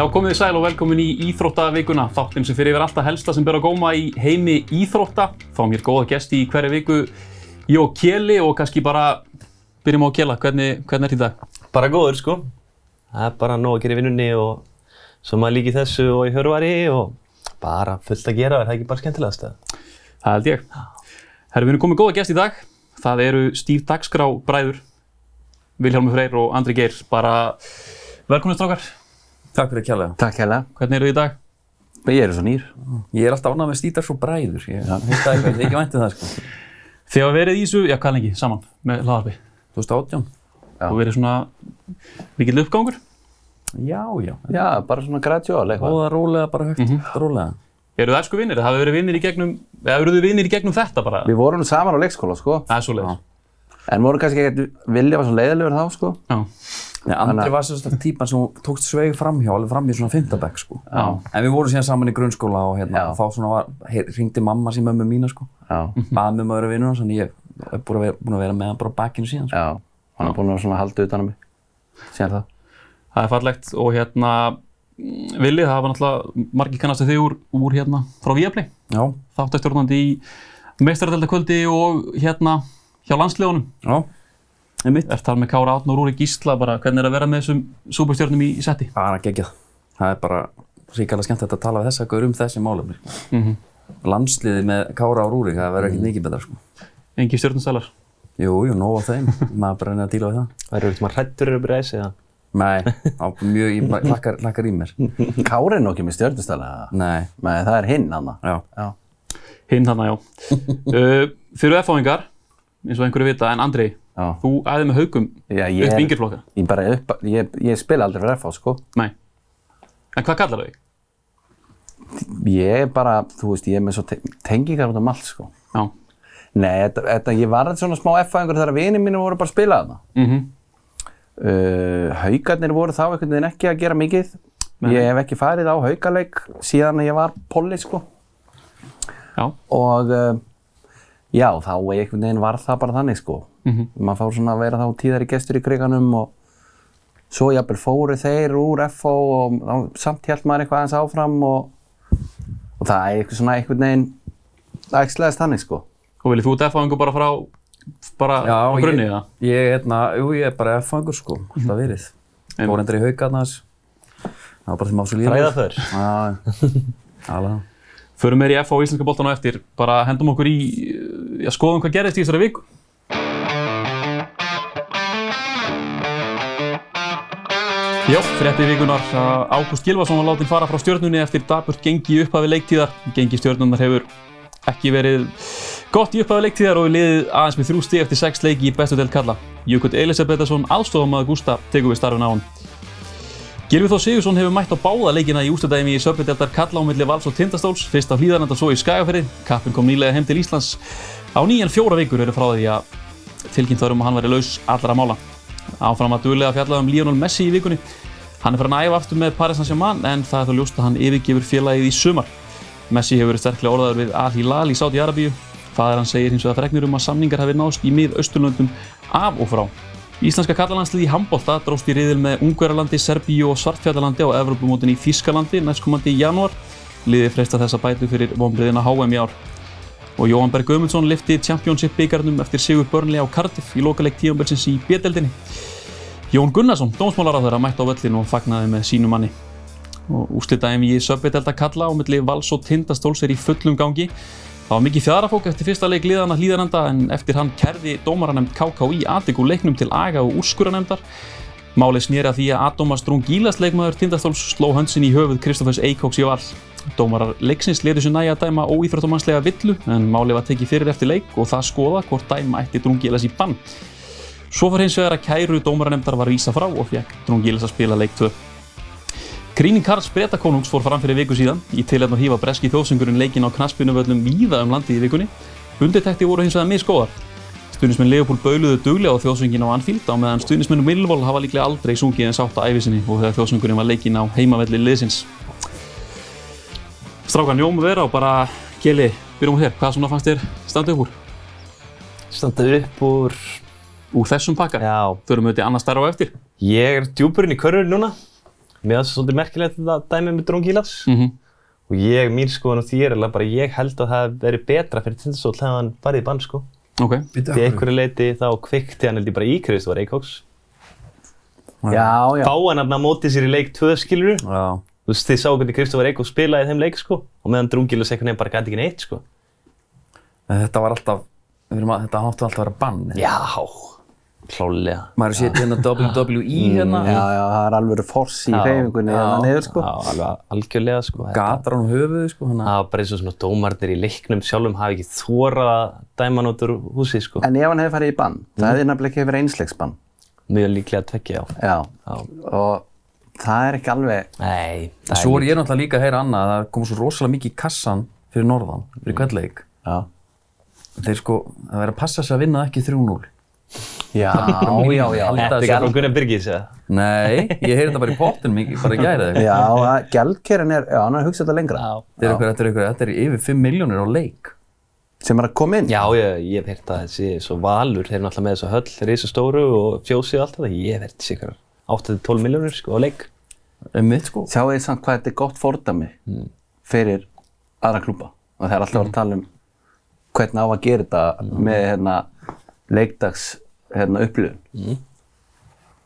Já, komið þið sæl og velkomin í Íþróttavikuna, þáttinn sem fyrir yfir alltaf helsta sem ber að góma í heimi Íþrótta. Fá mér góða gesti í hverju viku, ég og Kjeli og kannski bara byrjum á að Kjela, hvernig, hvernig er þetta í dag? Bara góður sko. Það er bara nóg að gera í vinnunni og svo maður líki þessu og í hörvari og bara fullt að gera, er það ekki bara skemmtilegast eða? Það held ég. Herru, við erum komið góða gesti í dag. Það eru Stíf Dagskrá bræður, Vilhjálmur Freyr og Andri Geir. Bara velkomin strákar. Takk fyrir að kjalla. Takk hérlega. Hvernig eru þið í dag? Ég er svo nýr. Ég er alltaf ánægð með Stítar svo bræður. Ég ég er ekki væntið það sko. Þið hafa verið í þessu, já hvað lengi, saman með hlaðarpi. 2018? Já. Og verið svona mikill uppgangur. Já, já. Já, bara svona graduál eitthvað. Óða rólega, bara högt, rólega. Eru það elsku vinnir? Það hafi verið vinnir í gegnum, eða eru þið vinnir í gegnum þetta bara? Við vorum saman á leikskóla, sko. Það er svo leiðis. En vorum kannski ekkert, Vilja var svona leiðilegur þá, sko. Já. Nei, Andri var sérst típan sem tókst sveig framhjá, alveg fram í svona fymtabæk sko. Já. En við vorum síðan saman í grunnskóla og hérna, þá svona var, hringdi mamma sín mömmu mína sko. Já, Baði mig um að vera vinnur hans, en ég er búin að vera, búin að vera með hann bara á bakkinu síðan sko. já. Hann er búinn að svona halda utan á mig. Sér það. Það er fallegt og hérna mm, Vili, það var náttúrulega margir kannast þig úr, úr hérna frá Viaplay Já, þáttastjórnandi í meistaradöldakvöldi og hérna hjá landsliðunum já. Einmitt. Er þar með Kára Átn og Rúri Gísla bara hvernig er að vera með þessum súperstjórnum í, í setti? Bara geggjað. Það er bara ríkala skemmt að tala við þessa gaur um þessi málefni. Mm -hmm. Landsliði með Kára og Rúrik, það verður ekkert mikið betra sko. Engi stjórnustælar Jú, jú, nóg á þeim. Maður bara reynir að díla við það. Það eru ekkert maður hrættur að byrja þessi eða? Nei, á mjög, hlakkar í mér. Kári er nú ekki með stjórnustæla. Nei, Nei, það er já uh, eins og einhverju vita, en Andri. Þú æði með haugum ég upp yngirflokka Ég bara upp, ég, ég spila aldrei fyrir FH, sko. Nei En hvað kallar þau? Ég er bara, þú veist, ég er með svo te tengingar út um allt, sko. Já Nei, þetta, þetta, ég var svona smá F-fæðingur þegar vinið mínu voru bara að spila þarna. mm Uh, haugarnir voru þá einhvern veginn ekki að gera mikið. Nei. Ég hef ekki farið á haugaleik síðan að ég var polli sko. Já Og uh, já, þá einhvern veginn var það bara þannig sko. Mhm. Maður fór svona að vera þá tíðari gestur í kriganum og svo jafnvel fóru þeir úr FO og þá samt held maður eitthvað aðeins áfram og, og það er eitthvað svona einhvern veginn það ægslegaðist þannig sko. Og viljið þú út F-fáingu bara frá bara Já, á grunni, ég, eða? ég, hérna, jú, ég er bara F-fangur sko, alltaf verið. Einmitt. Fór endur í haugarnas. Það var bara sem á svo lífið. Fræða þör. Já, Alveg. Förum meir í F á íslenska boltan á eftir, bara hendum okkur í, já, skoðum hvað gerðist í þessari viku. Já, frétti vikunar að Ágúst Gilvason var látin fara frá stjörnunni eftir daburt gengi í upphafi leiktíðar. Gengi stjörnunar hefur ekki verið gott í upphafi leiktíðar og við liðið aðeins með þrjú stig eftir sex leiki í bestu delt kalla. Jökull Elisabethsson, aðstofamaður Gústa, tekur við starfin á hann. Gylfi Þór Sigursson hefur mætt á báða leikina í úrstæðdæmi í Söpindeldar Kalla á milli Vals og Tindastóls, fyrst á hlýðarnanda svo í Skagafyrði. Kappin kom nýlega heim til Íslands. Á nýjan fjóra vikur eru frá því að tilkynnt var um að hann væri laus allra mála. Áfram að duðlega fjallað um Lionel Messi í vikunni. Hann er fyrir að æfa aftur með Paris Saint-Germain en það er þó ljóst að hann yfirgefur félagið í sumar. Messi hefur verið sterklega orðaður við Al Hilal í Saudi Arabíu. Fadir hann segir hins vegar fregnir um að samningar hafi náðst í mið-austurlöndum af og frá. Íslenska kallalandslið í handbolta dróst í riðil með Ungverjalandi, Serbíu og Svartfjallalandi á Evrópumótin í Þískalandi næstkomandi í janúar. Liðið freista þessa bætu fyrir vonbriðina HM í ár. Og Jóhann Berg Guðmundsson lifti Championship byggarnum eftir sigur Burnley á Cardiff í lokaleg tíumbelsins í B-deldinni. Jón Gunnarsson, dómsmálaráður, mætti á völlin og fagnaði með sínu manni. Og úrslitaðum í Söpvidelda kalla á milli Vals og Tindastóls er í fullum gangi. Það var mikið fjadrafók eftir fyrsta leik liðana hlýðanenda en eftir hann kerði dómaranemnd KKÍ aðtíku leiknum til aga og úrskuranefndar. Málið snýri að því að Adomas Drún Gílas leikmaður Tindastóls sló höndsin í höfuð Kristófers Eikóks í val. Dómarar leiksins letu sér næja að dæma óíþróttamannslega villu en málið var tekið fyrir eftir leik og það skoða hvort dæma ætti Drún Gílas í bann. Svo var hins vegar að kæru dómaranemndar var vísa frá og fekk Drún Gílas að spila leik 2. Krýning Karls Bretakonungs fór fram fyrir viku síðan í tilhætn að hýfa breski þjóðsöngurinn leikin á knaspinuvöllum víða um landið í vikunni. Undirtekti voru hins vegar misgóðar. Stuðnismenn Leopold bauluðu duglega á þjóðsöngin á Anfield á meðan stuðnismenn Millwall hafa líklega aldrei sungið en sátt á æfisinni og þegar þjóðsöngurinn var leikin á heimavelli liðsins. Strákan Jóm að vera og bara Kjeli, byrjum á þér. Hvað svona fannst þér standa upp úr? Standa upp úr, Úr þessum pakka? já, Förum við þetta í annars starf á eftir. ég er djúpurinn í körfur núna. mér finnst það svolítið merkilegt þetta dæmi með Drungilas Mhm. og ég, mín skoðan á því er alveg bara ég held að það verið betra fyrir Tindastóll þegar hann farið í bann sko Ok. Því einhverju leiti þá kvikti hann held ég bara í Kristófar Eikóks Já, já. fá hann hann að móti sér í leik 2 skilur Já. Þú veist þið sáu hvernig Kristófar Eikóks spilaði í þeim leik sko og meðan Drungilas einhvern veginn bara gæti ekki neitt sko En þetta var alltaf, að, þetta áttu alltaf að vera bann. já, klálega Maður sé hérna WWE hérna. Já, já, það er alveg force í hreyfingunni hérna niður, sko. já, alveg algjörlega sko Gatar hann höfuðu, sko. Það var bara eins og svona dómarnir í leiknum sjálfum hafi ekki þóra að dæma hann út úr húsi sko En ef hann hefði farið í bann, það hefði nefnilega ekki verið einsleiksbann. mjög líklega að tvekja á Já. Já. Og það er ekki alveg, nei, það Svo er ég náttúrulega líka að heyra annað að það kom svo rosalega mikið í kassan fyrir norðan, fyrir kveldleik. já. Þeir sko, það er að passa sig að vinna ekki 3-0. Já, já, já. Þetta er ekki frá Gunnar Birgis eða? Nei, ég heyri þetta bara í pottin mikið, bara í gæri eða eitthvað. Já, gjaldkerinn er, já, hann er að hugsa þetta lengra. Þetta er eitthvað, þetta er eitthvað, þetta er yfir 5 miljónir á leik. Sem er að koma inn. Já, ég, ég hef heyrt að þessi svo valur, þeir eru náttúrulega með þessu höll, risa stóru og fjósið og allt þetta, ég hef heyrt þessi ykkur 8-12 miljónir sko á leik. Um mitt sko. Sjáu þið samt hvað þetta er gott fordami fyrir aðra klúpa. Og það er alltaf að tala um hvernig á að gera þetta með hérna, leikdags hérna, upplifun.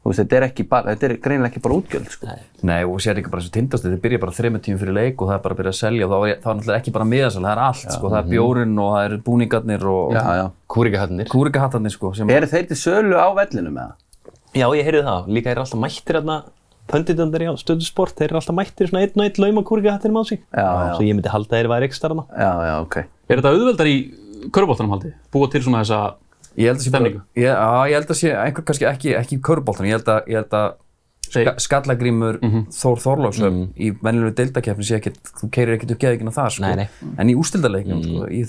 Þú veist, þetta er, ekki bara, þetta er greinilega ekki bara útgjöld, sko. Nei, og sér ekki bara þessu tindast, þetta byrja bara þreymur tímum fyrir leik og það er bara að byrja að selja og þá er, þá er náttúrulega ekki bara miðasal, það er allt, sko, það er bjórinn og það er búningarnir og Já, já. Kúrikahallinir. kúrikahattarnir, sko, Eru þeir til sölu á vellinu með það? Já, ég heyrði það. Líka eru alltaf mættir hérna, pönditandar í stöðu sport, þeir eru alltaf mættir svona einn og einn lauma kúrikahattinum á sig. Já, já. Svo ég myndi halda að þeir væri ekki starfna. Já, já, ok. Er þetta auðveldar í körbóltanum haldi? Búa til svona þessa Ég held að sé bara, Stemningu. ég, á, ég held að sé einhver kannski ekki, ekki í körubóltan, ég held að, ég held að ska, skallagrímur Þór Þorlófsöf í venjulegu deildakeppni sé ekkert, þú keirir ekkert upp geðingina þar, sko. Nei, nei. En í ústildarleiknum, sko, í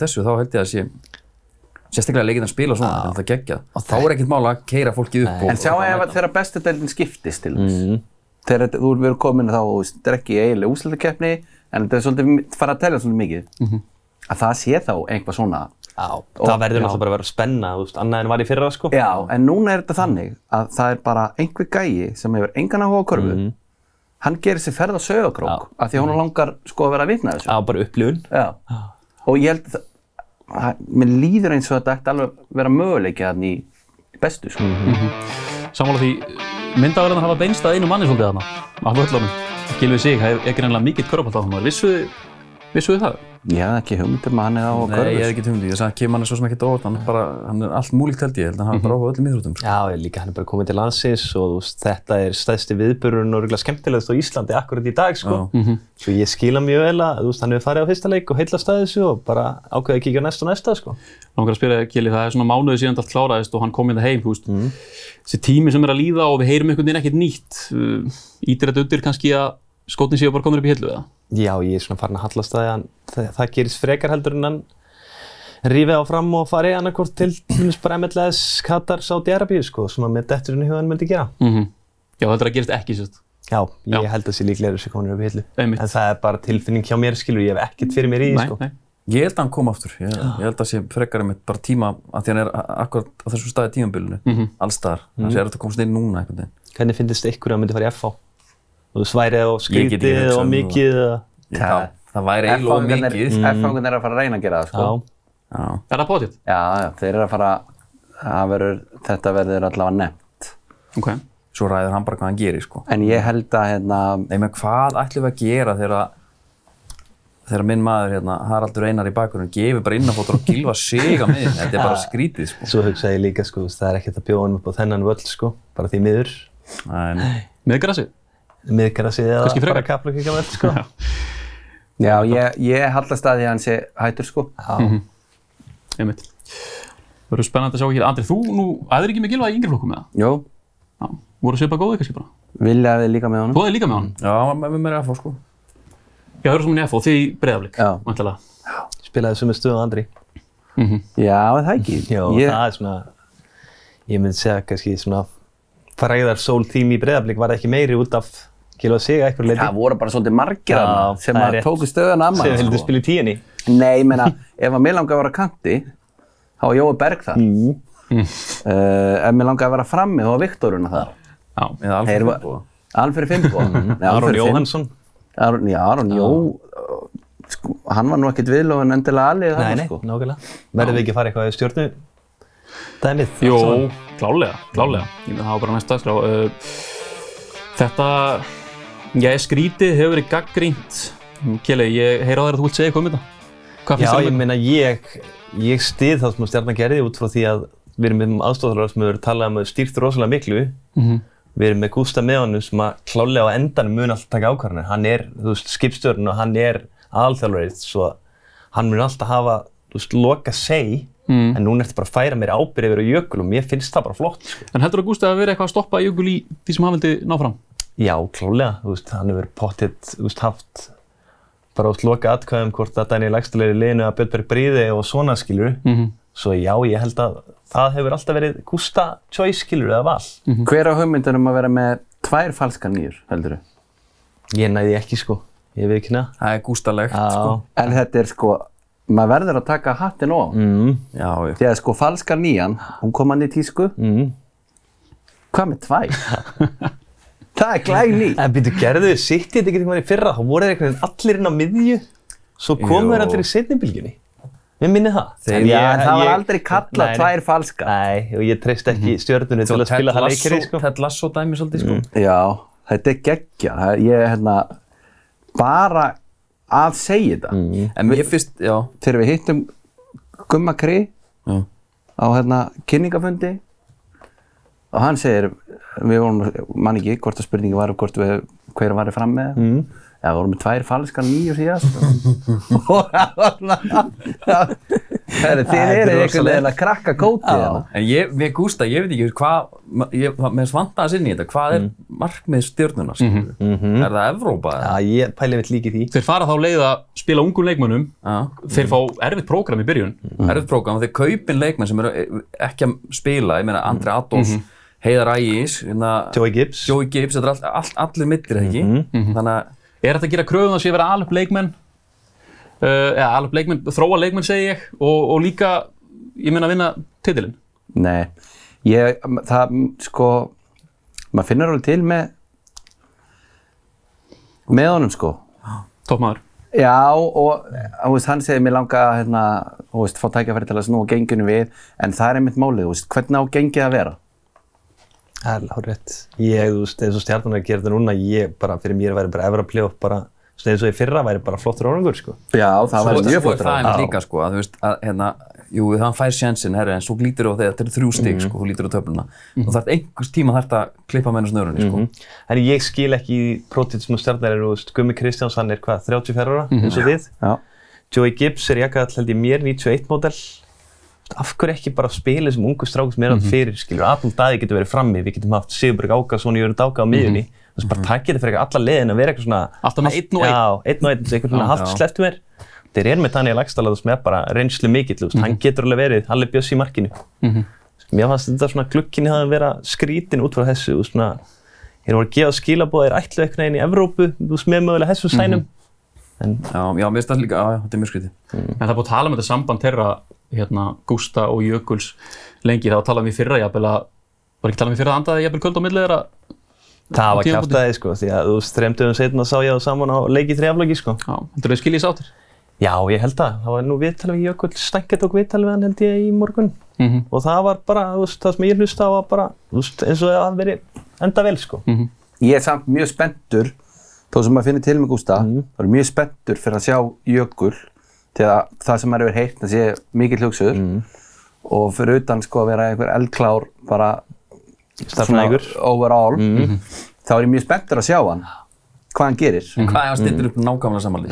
sérstaklega leikinn að spila svona, þetta er geggjað. Þá er ekkert mála að keira fólkið upp En sjá ef þeirra bestu deildin skiptist til þess. Þegar þetta- þú verður komin þá, þetta er ekki eiginlega úsleikakeppni, en þetta er svolítið, fara að telja svolítið mikið. Að það sé þá einhvað svona. Já. Það verður náttúrulega bara að vera spenna, annað en var í fyrra, sko. Já, en núna er þetta þannig að það er bara einhver gæi sem hefur engan áhuga á körfu. Hann gerir sér ferð á sögakrók af því að hún langar sko að vera að vitna þessu. Já, bara upplifun. Já. Og ég held mér líður eins og þetta ætti alveg að vera möguleiki þannig í bestu, sko. Sammála því, myndavælarna hafa beinst að einu manni svolítið þarna, af völlunum. Gilvið sig, það er ekki reynilega mikill körbóltáðum. Vissuðu vissu þið það? Ég hef ekki hugmyndum að hann er á Nei, körfu. ég hef ekki tjóndi, ég sagði að Kim hann er svo sem ekkert óvart, hann er bara, hann er allt múlíkt held ég, held að hann hafi bara áhuga á öllum íþróttum, sko. Já, ég líka, hann er bara komið til landsins og þú veist, þetta er stæðsti viðbururinn og rúglega skemmtilegast á Íslandi akkurat í dag, sko. Svo ég skila mjög vel að, þú veist, hann hefur farið á fyrsta leik og heillast að þessu og bara ákveði að kíkja á næsta og næsta, sko. Langar það hann skótin séu bara komin upp í hillu eða? Já, ég er svona farin að hallast að hann, það, það gerist frekar heldur en hann rífið á fram og farið annarkvort til, bara MLS, Katar, Saudi-Arabíu, sko, svona með detturinn í hugan myndi gera. Mm Já, þetta er að gerast ekki, sérst. Já, ég Já. held að sé líklega þessi komin upp í hillu. Einmitt. En það er bara tilfinning hjá mér, skilur, ég hef ekkert fyrir mér í, því, sko. nei. Ég held að hann kom aftur, ég, ég held að sé frekar einmitt bara tíma, að því hann er akkurat á þessum staði tímambilinu, mm -hmm. allstaðar, þannig að það er að komast inn núna veginn. Hvernig finnst ykkur að myndi fara í FH? Og þú sværið og skrítið hugsað og um mikið. Ég, það, það væri eiginlega of mikið. F-fangun er að fara að reyna að gera það, sko. Já, Já. Er það potið? Já, já, þeir eru að fara, það verður, þetta verður allavega nefnt. Ok. Svo ræður hann bara hvað hann gerir, sko. En ég held að, hérna, Nei, menn hvað ætlum við að gera þegar þegar minn maður, hérna, Haraldur Einar í bakgrunum, gefur bara innanfóttur og gilfa sig á miðin. Þetta er bara skrítið, sko. svo hugsaði ég líka, sko, það er ekkert að bjóða hann upp á þennan völl, sko, bara því miður. Nei, nei. Með? Miðgarasið eða bara kapla ekki völl, sko. já, ég, ég hallast að því að hann sé hættur, sko. Já. Einmitt. Það verður spennandi að sjá ekki. Andri, þú nú, æður ekki með Gilva í yngri flokkum með það? Jú, Já. Voru svipað góðið kannski bara? vilja við líka með honum. Þú aðeins líka með hann? Já, með mér er að fá, sko. Já, það í FO, þið í breyðaflik, Já. vantilega. Spilaði sem er stuð á andri. Já, er það ekki. Já, ég, það er svona, ég myndi segja kannski svona, fræðar sól tími í breyðablík var ekki meiri út af Gilva sig að eitthvað leiti. það voru bara svolítið margir þarna sem það er að tóku stöðuna að Sem maður, heldur sko. spila í tíunni. Nei, ég meina, ef að mér langar að vera kanti, þá var Jói Berg þar. Mm. ef mér langar að vera frammi, þá var Viktoruna þar. Já. Eða fyrir Fimbo. Nei, alveg Aron Fimbo. Jóhannsson. Aron, já, Aron Jó, sko, hann var nú ekkert viðlóðin endilega alveg Nei, þarna, nei, sko. nákvæmlega. Verðum við ekki að fara eitthvað í stjórnu dæmið? Jó, allt saman? klálega, klálega. Ég með það var bara næsta dagskrá. Uh, þetta, já, skrítið hefur verið gaggrínt. Kjeli, ég heyra á þér að þú vilt segja eitthvað um þetta. Hvað Já, finnst ég um þetta? meina ég, ég stið það sem að stjarnan gerði út frá því að við erum með aðstofþálar sem hefur talað um að stýrt rosalega miklu. Mhm. Við erum með Gústa með honum sem að klálega á endanum mun alltaf taka ákvarðanir. Hann er, þú veist, skipstjórn og hann er aðalþjálfarið, svo hann mun alltaf hafa, þú veist, loka seg, Mm. en núna ertu bara að færa mér ábyrð yfir á jökul og mér finnst það bara flott, sko. En heldur að Gústi að vera eitthvað að stoppa Jökul í því sem hann vildi ná fram? Já, klálega, þú veist, hann hefur pottitt, þú veist, haft bara út loka atkvæðum hvort að Daniel Ægstulegir í liðinu að Björnberg Bríði og svona skilur. Mhm. Svo já, ég held að það hefur alltaf verið Gústa choice skilur eða val. Hver á hugmyndunum að vera með tvær falskar nýjur, heldur Ég næði ekki sko, ég veit ekki neða. Það er gústalegt, sko. En þetta er sko, maður verður að taka hattin á. Mm, Já, já. Því að sko falskar nýjan, hún kom hann í tísku, mm. hvað með tvær? það er glæg ný. En byrju, gerðu þið sitt í þetta ekki tíma í fyrra, þá voru þeir einhvern veginn allir inn á miðju, svo komu þeir allir í setnibilginni. Mér minni það. En Já, ég- en það var ég- aldrei kallað tvær falskar. Nei, og ég treyst ekki stjörnunni til að spila það leikir sko. Ted Lasso dæmi svolítið, sko. Já, þetta er geggja. Það- Ég er hérna, bara að segja þetta. Mm. En mér finnst, já, Þegar við hittum Gumma Kri já. á hérna kynningafundi og hann segir, við vorum, mann ekki hvort að spurningi var hvort við, hver var fram með mm. Já, við vorum með tvær falskar nýju síðast og það var svona þetta er einhvern veginn að krakka kótið hérna. En ég, með Gústa, ég veit ekki hvað, ég, með svantaðas inn í þetta, hvað er markmið stjórnuna, skilur Mhm. Er það Evrópa? Já, eða? ég pæli mitt líki því. Þeir fara þá leið að spila ungum leikmönnum, Já. þeir fá erfitt prógram í byrjun. Erfitt prógram, þeir kaupin leikmenn sem eru ekki að spila, ég meina Andri Adolfs, Heiðar Ægis, hérna, Joey Gibbs. Joey Gibbs, þetta er all, all, allir mittir, ekki? Þannig að, Er þetta að gera kröfum að sé vera alveg leikmenn? Uh, eða alveg leikmenn, þróa leikmenn segi ég og, og líka, ég meina að vinna titilinn. Nei, ég, það, sko, maður finnur alveg til með með honum, sko. Toppmaður. Já, og þú veist, hann segir mér langa að hérna, þú veist, fá tækjafæri til að snúa genginu við, en það er einmitt málið, þú veist, hvernig á gengið að vera? Það er lág rétt. Ég, þú veist, eins og stjarnan er að gera þetta núna, ég bara, fyrir mér væri bara efra playoff bara, svona eins og í fyrra væri bara flottur árangur, sko. Já, það svo, væri mjög er flott það einmitt ráð. líka, sko, að þú veist, að, hérna, jú, þann fær sjansinn, herri, en svo glítur á þegar þetta eru þrjú stig, sko, þú lítur á töfluna. Og þarf einhvers tíma þarf að klippa með hennar snörunni, sko. En ég skil ekki í prótið sem stjarnar eru, þú veist, Gummi Kristjáns, Af hverju ekki bara spila sem ungu strákur sem er mm fyrir, skilur, Apple Daði getur verið frammi, við getum haft Sigurberg Ákason og Jörgur Dáka á miðjunni. Þú veist, bara takkið þetta fyrir alla leiðin að vera eitthvað svona... Alltaf með einn og einn. Já, einn og einn, eitthvað svona halvt slepptu mér. Þeir eru með Daniel Axtalaður sem er bara reynslu mikill, þú veist, hann getur alveg verið, Halli Björs í markinu. Mér fannst þetta svona glukkinni hafi vera skrítin út frá þessu, og svona, þeir voru að gefa skilabóð, þeir ætlu eitthvað inn í Evrópu, þú veist, með mögulega þessu sænum. En Já, já, mér finnst það líka, já, þetta er mjög skrítið. En það er búið að tala um þetta samband þeirra, hérna, Gústa og Jökuls lengi. Það var að tala um í fyrra, jafnvel að, var ekki að tala um í fyrra að andaði jafnvel kvöld á millið þeirra? Það var tímabundið. kjáftæði sko, því að þú þreim dögum setna sá ég það saman á leiki þrjaflöki sko. Já, þetta er skiljið sáttir. Já, ég held það. Það var nú viðtalið við Jökull, Stænke tók viðtalið við hann held ég í morgun. Mm -hmm. Og það var bara, þú veist, það sem ég hlusta á var bara, þú veist, eins og það verið enda vel sko. ég er samt mjög spenntur, þó sem maður finnir til með Gústa, Mhm. þá er ég mjög spenntur fyrir að sjá Jökul, til að það sem maður hefur heyrt, það sé mikill hugsuður, Mhm. og fyrir utan sko að vera einhver eldklár, bara Stafnægur. overall, Mhm. þá er ég mjög spenntur að sjá hann, hvað hann gerir. Hvað er að stillir upp nákvæmlega samanlið?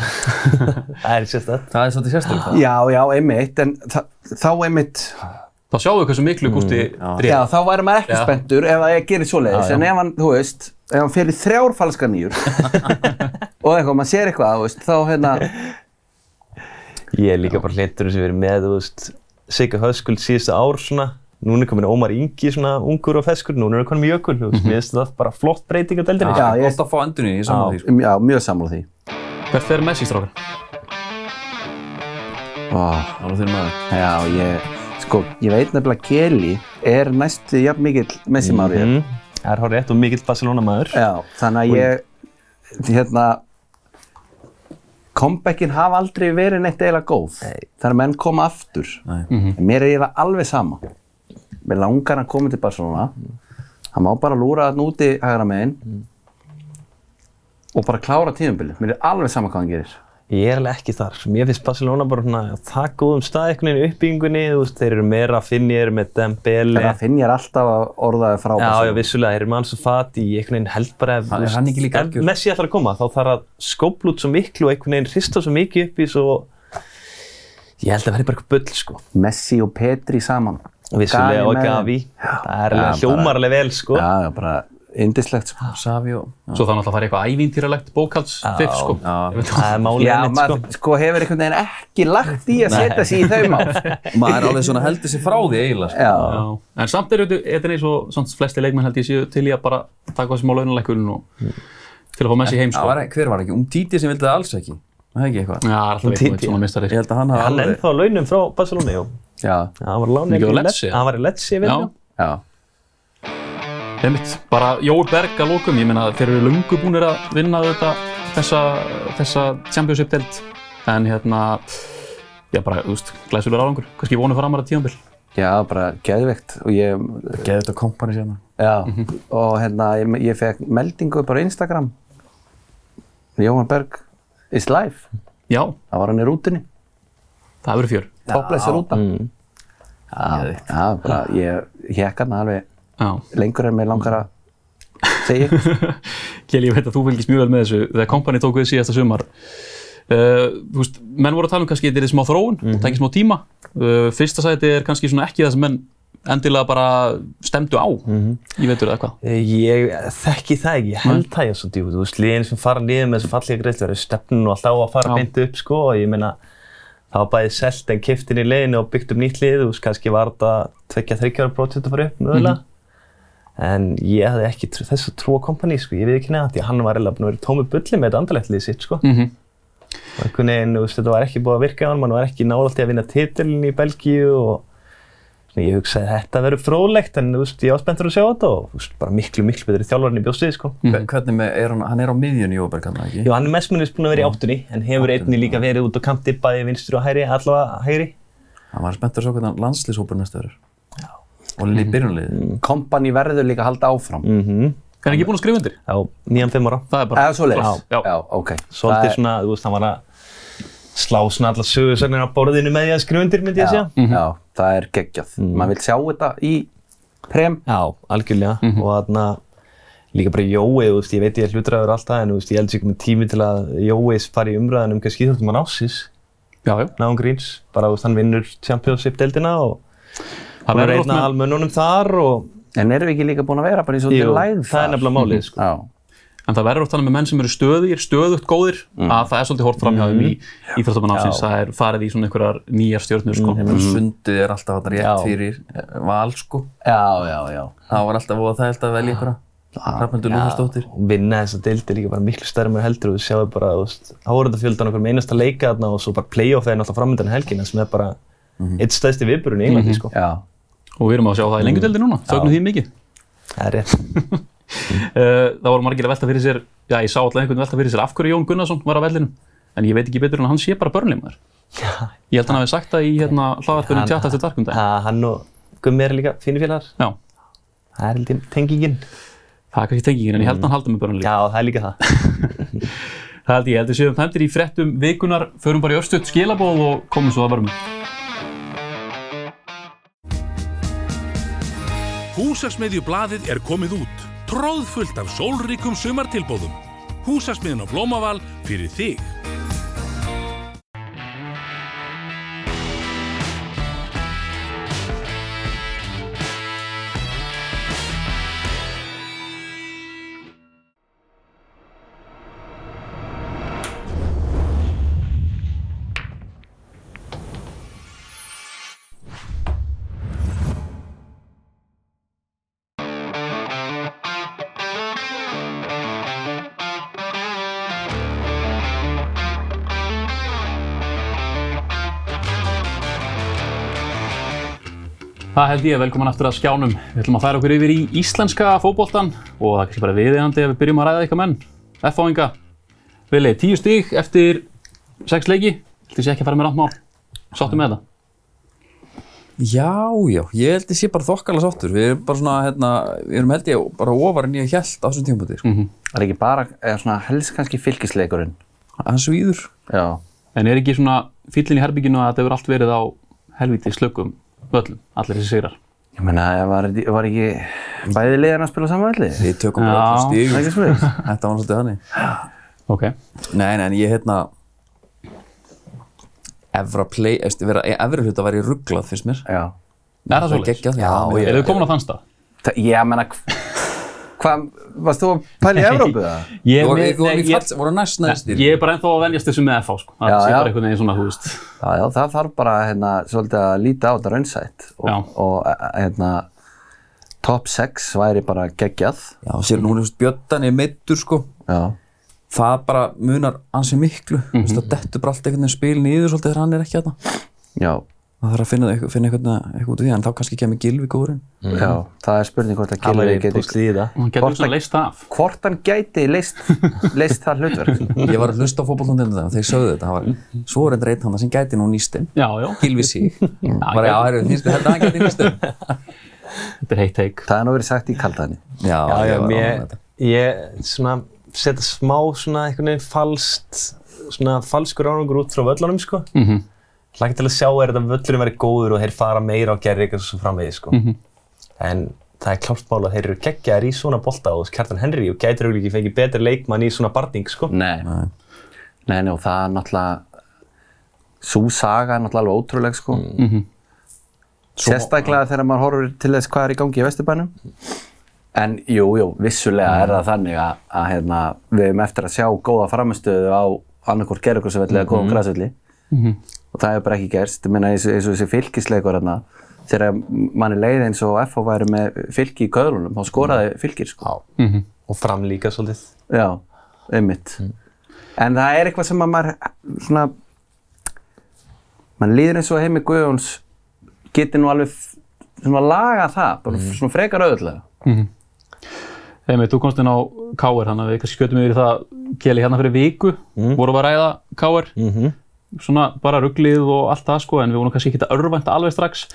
Það er sérstætt. Það er svolítið sérstöld. Já, já, einmitt, en þá einmitt, Þá sjáum við hversu miklu Gústi já. drif. já, þá væri maður ekki spenntur ef það gerir svoleiðis, en ef hann, þú veist, ef hann fyrir þrjár falskar nýjur og eitthvað, maður sér eitthvað, þá hérna, Ég er líka bara hlindur sem verið með, þú veist, Sigga Höskuld síðustu ár svona. Núna er komin Ómar Ingi svona ungur og feskur, núna er komin Jökull, þú veist, mér finnst það bara flott breyting á deildinni. Já, ég- Gott að fá endunni í saman því, sko. já, mjög sammála því. Hvert fer Messi strákar? Ó, Alveg þurfum maður. já, ég, sko, ég veit nefnilega að Kelly er næstu jafn mikill Messi Mári. Mm. Það er hár rétt og mikill Barcelona maður. Já, þannig að ég, hérna, comebackin hafa aldrei verið neitt eiginlega góð. Þannig að menn koma aftur. Nei. Mér er eiginlega alveg sama. Mér langar að koma til Barcelona. Hann má bara lúra þarna úti hægra megin og bara klára tíðumbilið. Mér er alveg sama hvað hann gerir. Ég er alveg ekki þar. Mér finnst Barcelona bara svona á það góðum stað einhvern veginn í uppbyggingunni. Þeir eru meira að finna ég með Dembele. En það finn ég alltaf að orðaði frá Já, já, Barcelona. vissulega, þeir eru með Ansu Fati, ég einhvern veginn held bara ef, þú veist, hann ekki líka ef algjör? Messi ætlar að koma, þá þarf að skópla út svo miklu og einhvern veginn hrista svo mikið upp í svo, ég held að verði bara eitthvað bull, sko. Messi og Petri saman. Vissulega og Gavi, það er Já, alveg hljómar alveg vel, sko. Já, já, bara indislegt, sko. Savi og... Svo það náttúrulega að fara eitthvað ævintýralegt bókaldsfiff, sko. Já. Það er málið Já, mitt, sko. maður sko hefur einhvern veginn ekki lagt í að setja sig í þau mál. Maður er alveg svona heldur sér frá því eiginlega. sko. Já, Já, en samt er þetta er eins og svona flesti leikmenn held ég séu til í að bara taka þessi smá launalækkunum og til að fá Messi heim Það sko. var, hver var ekki? Um Titi sem vildi það alls ekki. Það er ekki eitthvað. Já, alltaf eitthvað svona mistari. Ég held að hann hafa Hann alveg... ennþá á launum frá Barcelona, já, Já, hann var í Lecce? Hann veit Já, já. Einmitt. Bara Jói Berg að lókum, ég meina þeir eru lungu búinir að vinna þetta, þessa, þessa Championship-delt. En hérna, já bara, þú veist, glæsulegur árangur. Kannski vonum framar að tíðanbill. Já, bara geðveikt og ég, Geði þetta kompani sérna. já, og hérna, ég, ég fekk meldingu bara á Instagram. Jóhann Berg is live. Já, Það var hann í rútunni. það verður fjör. Topless rúta. Mm. Já, já, bara ég hekk hann alveg. Lengur en mér langar að segja. Kjell, ég veit að þú fylgist mjög vel með þessu. Þegar kompani tók við síðasta sumar, uh, veist, menn voru að tala um kannski þetta er smá þróun og tekið smá tíma. Uh, fyrsta sæti er kannski ekki það sem menn endilega bara stemdu á. Ég veitur það eitthvað. Ég þekki það ekki, ég held það ég svo djúpt, þú veist, liðin sem fara niður með þessu fallega greiðslu eru stefnun og alltaf á að fara beint upp, sko, og ég meina, það var bæði selt en kiftin í liðinu og byggt um nýtt lið, veist, kannski var þetta tvekja þryggjára prótið að fara upp, mögulega. En ég hefði ekki trú, þess að trúa kompani, sko, ég veit ekki því að hann var eiginlega búinn að vera tómi bulli með þetta andalegt lið sitt, sko. Mm Og einhvern veginn, þú veist, þetta var ekki búið að virka á hann, hann var ekki nálægt í að vinna titilin í Belgíu og svona, ég hugsaði þetta verður fróðlegt, en þú veist, ég var spenntur að sjá þetta og þú veist, bara miklu, miklu betri þjálfarinn í bjóstið, sko. Mm. Hvernig með, er hann, hann er á miðjunni Jóberg hann ekki? Já, hann er mestmennist búinn að vera í áttunni, en hefur einni líka verið út á kanti, bæði vinstri og hægri, allavega hægri. Hann var spenntur að sjá hvernig landslýshópur næstu verður. Og liði byrjunliðið. Kompani verður líka að halda áfram. Mm Er hann ekki búinn að skrifa undir? Já, nýjan fimm ára. Það er bara... Eða svoleiðis? Já. Já, ok. Svolítið er- svona, þú veist, hann var að slá svona alla sögursögnir á borðinu með því að skrifundir, myndi ég Já, segja. já, það er geggjað. Maður vil sjá þetta í prem. Já, algjörlega og þarna líka bara Jói, þú veist, ég veit ég er hlutræður alltaf en þú veist, ég held sér komið tími til að Jói fari í umræðan um kannski íþjóttum hann já. náðum gríns, bara þú veist, hann vinnur Championship-deildina og hann er verður einn af með... almönnunum þar og En erum við ekki líka búin að vera bara í svolítið Jú, lægð það er nefnilega málið, sko. Já, En það verður oft þannig með menn sem eru stöðir, stöðugt góðir, að það er svolítið hort fram hjá þeim í íþróttamann ásins. Það er farið í svona einhverjar nýjar stjórnur, sko. Mm. Sundið er alltaf þarna rétt Já. fyrir eh, val sko. já, já, já. Það var alltaf það held að velja einhverja. Hrafnildur Lúðarsdóttir. og vinna þessa deildi líka bara miklu stærri með heldur og þú sjáu bara, þú veist, áhörðafjöldan okkur með einasta leika þarna og svo bara playoff er náttúrulega framöndan helgina sem er bara eitt stæðsti viðburun í Englandi, sko. Já, Og við erum að sjá það í lengjudeldi núna, þögnum því mikið. Það er rétt. Uh, það voru margir að velta fyrir sér, já ég sá alltaf einhvern velta fyrir sér af hverju Jón Gunnarsson var að vellinum, en ég veit ekki betur en hann sé bara börnleimar. Ég held að hann hafi sagt það í hérna hlaðarpunum tjátt eftir darkundar. Ha, hann og Gummi er líka fínir félagar. Það er held ég tengingin. það er kannski tengingin, en ég held að hann haldi með börnleim. Já, það er líka það. Það held ég, ég held að séum Húsasmiðjublaðið er komið út. Tróðfullt af sólríkum sumartilbóðum. Húsasmiðin á Blómaval fyrir þig. Það held ég, velkomin aftur að skjánum. Við ætlum að færa okkur yfir í íslenska fótboltan og það er kannski bara viðeigandi að við byrjum að ræða eitthvað menn. F-áinga. Vili, tíu stík eftir sex leiki. Þetta sé ekki að fara með rátt mál. Sáttu með þetta? Já, já, ég held ég sé bara þokkalega sáttur. Við erum bara svona, hérna, við erum held ég bara ofar en ég held á þessum tímpúti, sko. Það er ekki bara, eða svona helst kannski fylgisleikurinn. Hann svíður. Já. En er ekki svona fyllin í herbygginu að þetta hefur allt verið á helviti slökum völlum, allir þessi sigrar? Ég meina, var, var ekki bæði liðan að spila saman velli? Við tökum bara Já. er stígum. ekki svolítið. Þetta var svolítið þannig. Ok. Nei, nei, en ég hérna Evra play, eftir vera, Evra hluta væri rugglað finnst mér Já. Er það svolítið? já, ég- Er þið komin á þann stað? Ég meina, hvað, varst þú að pæla í Evrópu það? Ég, Þú þú nei, í ég, fall, voru næst neðstir ég er bara ennþá að venjast þessu með FH sko. Það Já, sé já. bara einhvern veginn svona, þú veist. Já, já, það þarf bara hérna, svolítið að líta á þetta raunsætt og, og eh, hérna, top 6 væri bara geggjað. Já, sér nú er Björn er meittur sko Já. Það bara munar ansi miklu mm -hmm. Það dettur bara allt einhvern veginn spil niður svolítið þegar hann er ekki þarna Já. Það þarf að finna, eitthvað- finna eitthvað, eitthvað út af því en þá kannski kemur Gilvi góðurinn Já, það er spurning hvort að Gilvi það. Getur Hvort svona að- leist af. hvort hann gæti leist, leist það hlutverk. Ég var að hlusta á fótbolltundinu það og þeir sögðu þetta það var, Svo er þetta reitt hann sem gæti nú já. Gilvi sig Bara já, gæti. er, þið þetta að hann gæti nýstinn Þetta er heitt teik. Það er nú verið sagt í kaldaðinni. Já, Já, já, ég ég svona setja smá svona einhvern veginn falskt, svona falskur árangur út frá völlunum, sko. Mm -hmm. Hlakka til að sjá er þetta völlurinn verið góður og þeir fara meira á gerðir og svo framvegið, sko. En það er klárt mál að þeir eru geggjaðir í svona bolta og Kjartan Henry og gætir auðvitað ekki fengið betri leikmann í svona barning, sko. Nei. Nei. Nei, nei, og það er náttúrulega, svo saga er náttúrulega alveg ótrúleg, sko. Sérstaklega þegar maður horfir til þess hvað er í gangi í Vesturbænum. En jú, jú, vissulega er það þannig að, að hérna, við erum eftir að sjá góða framistöðu á annarkort gerðugursvelli eða góðum græsvelli. Og það hefur bara ekki gerst. Ég meina eins og, þessi fylkisleikur hérna, þegar manni leiði eins og FH væri með fylki í köðlunum, þá skoraði fylkir, sko. Og fram líka svolítið. Já, einmitt. En það er eitthvað sem að maður, svona, mann líður eins og heimi Guðjóns geti nú alveg svona laga það, bara svona frekar auðvitað. Þegar þú komst inn á K.R. þannig að við kannski skjötum yfir það Keli hérna fyrir viku, vorum við að ræða K.R. Svona bara rugglið og allt það sko, en við vorum kannski ekki að örvænta alveg strax.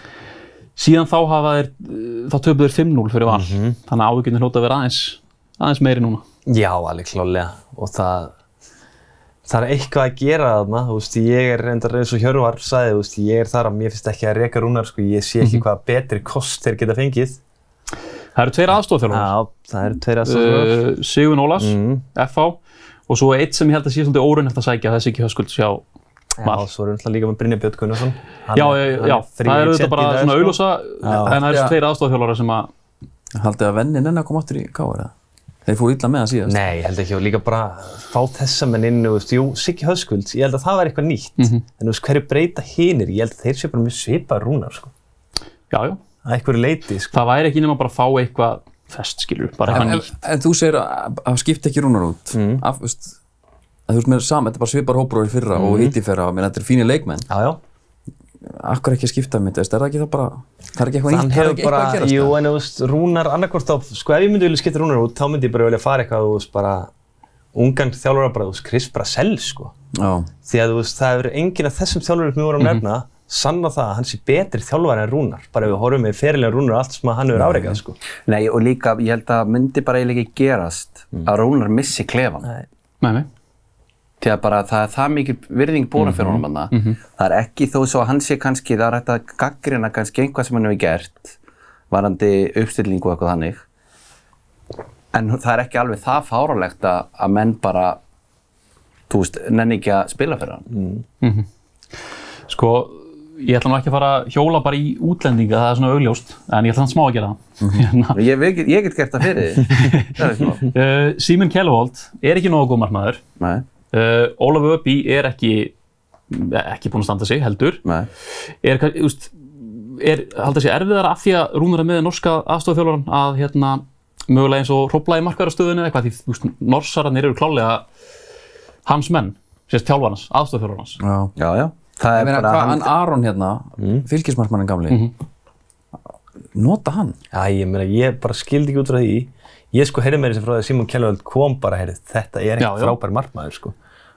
Síðan þá hafa þeir, þá töpuðu þeir 5-0 fyrir val, þannig að ávíkjörnir hljóta að vera aðeins, aðeins meiri núna. Já, alveg klálega. Og það, það er eitthvað að gera þarna, þú veist, ég er reyndar eins og Hjörvar sagði, þú veist, ég er þar að mér finnst ekki að reka rúnar, sko, ég sé ekki hvað betri kost þeir geta fengið. Það eru tveir aðstofþjálfur, Já, það eru tveir aðstofnur. uh, Sigun Ólafs, FH, og svo eitt sem ég held að sé svolítið óraunægt að sækja, þessi ekki höskuld sjá Já, svo erum við líka með Brynja Björn Gunnarsson. Já, já, er það eru þetta bara svona sko. auðlosa, en það eru tveir aðstofþjálfara sem að, Haldið að vennin enn að koma aftur í káar eða? Þeir fóru illa með hann síðast Nei, ég held ekki og líka bara fá þessa menn inn og, þú veist, jú, Siggi Höskuld, ég held að það væri eitthvað nýtt. En þú veist, hverju breyta hinir? Ég held að þeir sé bara mjög svipað rúnar, sko. já, já, Að einhverju leiti, sko. það væri ekki nema bara að fá eitthvað fest, skilur, bara En, eitthvað en, nýtt. en þú segir að, að skipta ekki rúnar út af, veist, þú veist með saman, þetta er bara svipar hóprófið fyrra og hitt í fyrra, menn þetta er fínir leikmenn. Já, já. Akkur ekki að skipta um þetta, er það ekki það bara það er ekki eitthvað Hann nýtt, það er hefur ekki bara, eitthvað að gerast? Jú, en þú veist, rúnar annarkvort á, sko ef ég myndi vilja skipta rúnar út, þá myndi ég bara vilja fara eitthvað, þú veist, bara ungan þjálfara bara, þú veist, Chris Brasell, sko. Já, Því að þú veist, það hefur enginn af þessum þjálfurum sem við vorum að nefna sanna það að hann sé betri þjálfari en rúnar. Bara ef við horfum með fyrirlega rúnar og allt sem að hann hefur afreikað, sko. Nei, og líka, ég held að bara það er það mikil virðing búin fyrir honum hann. Það er ekki þó svo að hann sé kannski, það er hægt að gaggrina kannski einhvað sem hann hefur gert, varandi uppstillingu og eitthvað þannig. En það er ekki alveg það fáralegt að, að menn bara, þú veist, nenni ekki að spila fyrir hann. Sko, ég ætla nú ekki að fara að hjóla bara í útlendinga, það er svona augljóst, en ég ætla þannig smá að gera það. Hérna, Ég, ég, get- ég get gert það fyrir smá. uh, Símon Kellevold er ekki nógu góð markmaður. Uh, Ólafur Öppi er ekki, ekki búinn að standa sig, heldur. nei. Er, veist, er haldið sér erfiðar af því að Rúnar er með norska aðstofþjálfaran að hérna, mögulega eins og hrópla í markverðarstöðunni eða eitthvað, því þú veist, norsararnir eru klálega hans menn, sérst þjálfarans, aðstofþjálfarans. já Já, já. Það Ég er meina, bara hvað, hann Aron hérna, fylgismarkmannin gamli nota hann Já, ég meina, ég bara skildi ekki út frá því. Ég sko heyrði mér þessi frá því að Simon Kjellvöld kom bara, heyrði, þetta er já. frábær markmaður, sko.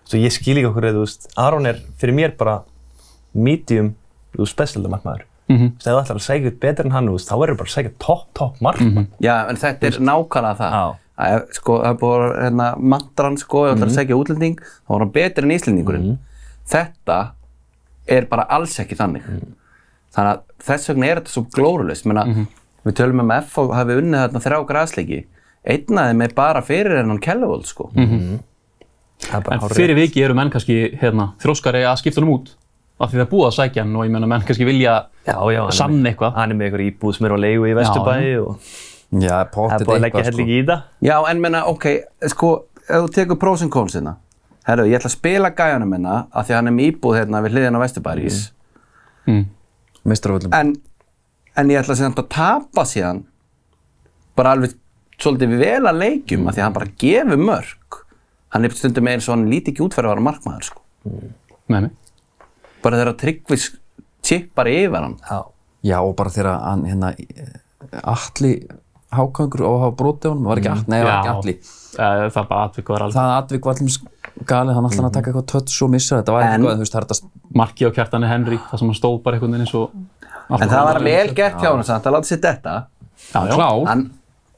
Svo ég skil ekki okkur, þú veist, Aron er fyrir mér bara medium, þú veist, specialda markmaður. Mm -hmm. Þegar þú ætlar að segja betur en hann, þú veist, þá verður bara að segja topp, topp markmann. Já, en þetta er nákvæmlega það. Það er, sko, það er að hérna, mantran, sko, ef þú ætlar að segja útlending, þá var hann betri en Íslendingurinn. Þetta er bara alls ekki þannig. Þannig að þess vegna er þetta svo glórulist. Menna, Við tölum um að FH hafi unnið þarna þrjá græsleiki. Einn af þeim er bara fyrir hennan Kellevóld, sko. Það er bara En fyrir viki eru menn kannski hérna, þróskari að skipta honum út af því það er búið að sækja hann og ég menna menn kannski vilja Já, já, hann er sanna með- eitthvað. Hann er með einhver íbúð sem er á leigu í Vesturbæi og Já, það er búið að leggja eitthvað helling sko. í það. Já, en menna, ok, sko, ef þú tekur pros and cons hérna, herru, ég ætla að spila gæjanum hérna af því að hann er með íbúð hérna við hliðin á Vesturbærís, Meistaraföllum en, en ég ætla sem að tapa síðan bara alveg svolítið vel að leikjum af því að hann bara gefur mörg. Hann er stundum eins og hann líti ekki útferð að vera markmaður, sko. Nei, nei. Bara þegar Tryggvis chippar yfir hann. Já. Já, og bara þegar hann, hérna, alli hákangur og hafa brotið á honum, var ekki alli, nei, það var ekki alli. Eh, Það er bara atvik var alveg. Það atvik var allir galið, hann alltaf að taka eitthvað tötts og missa þetta, var eitthvað, þú veist, það er þetta Marki á kjartani Henry, það sem hann stóð bara einhvern veginn eins og... En það var vel gert hjá hann samt að láta sér detta. Já, já. klár.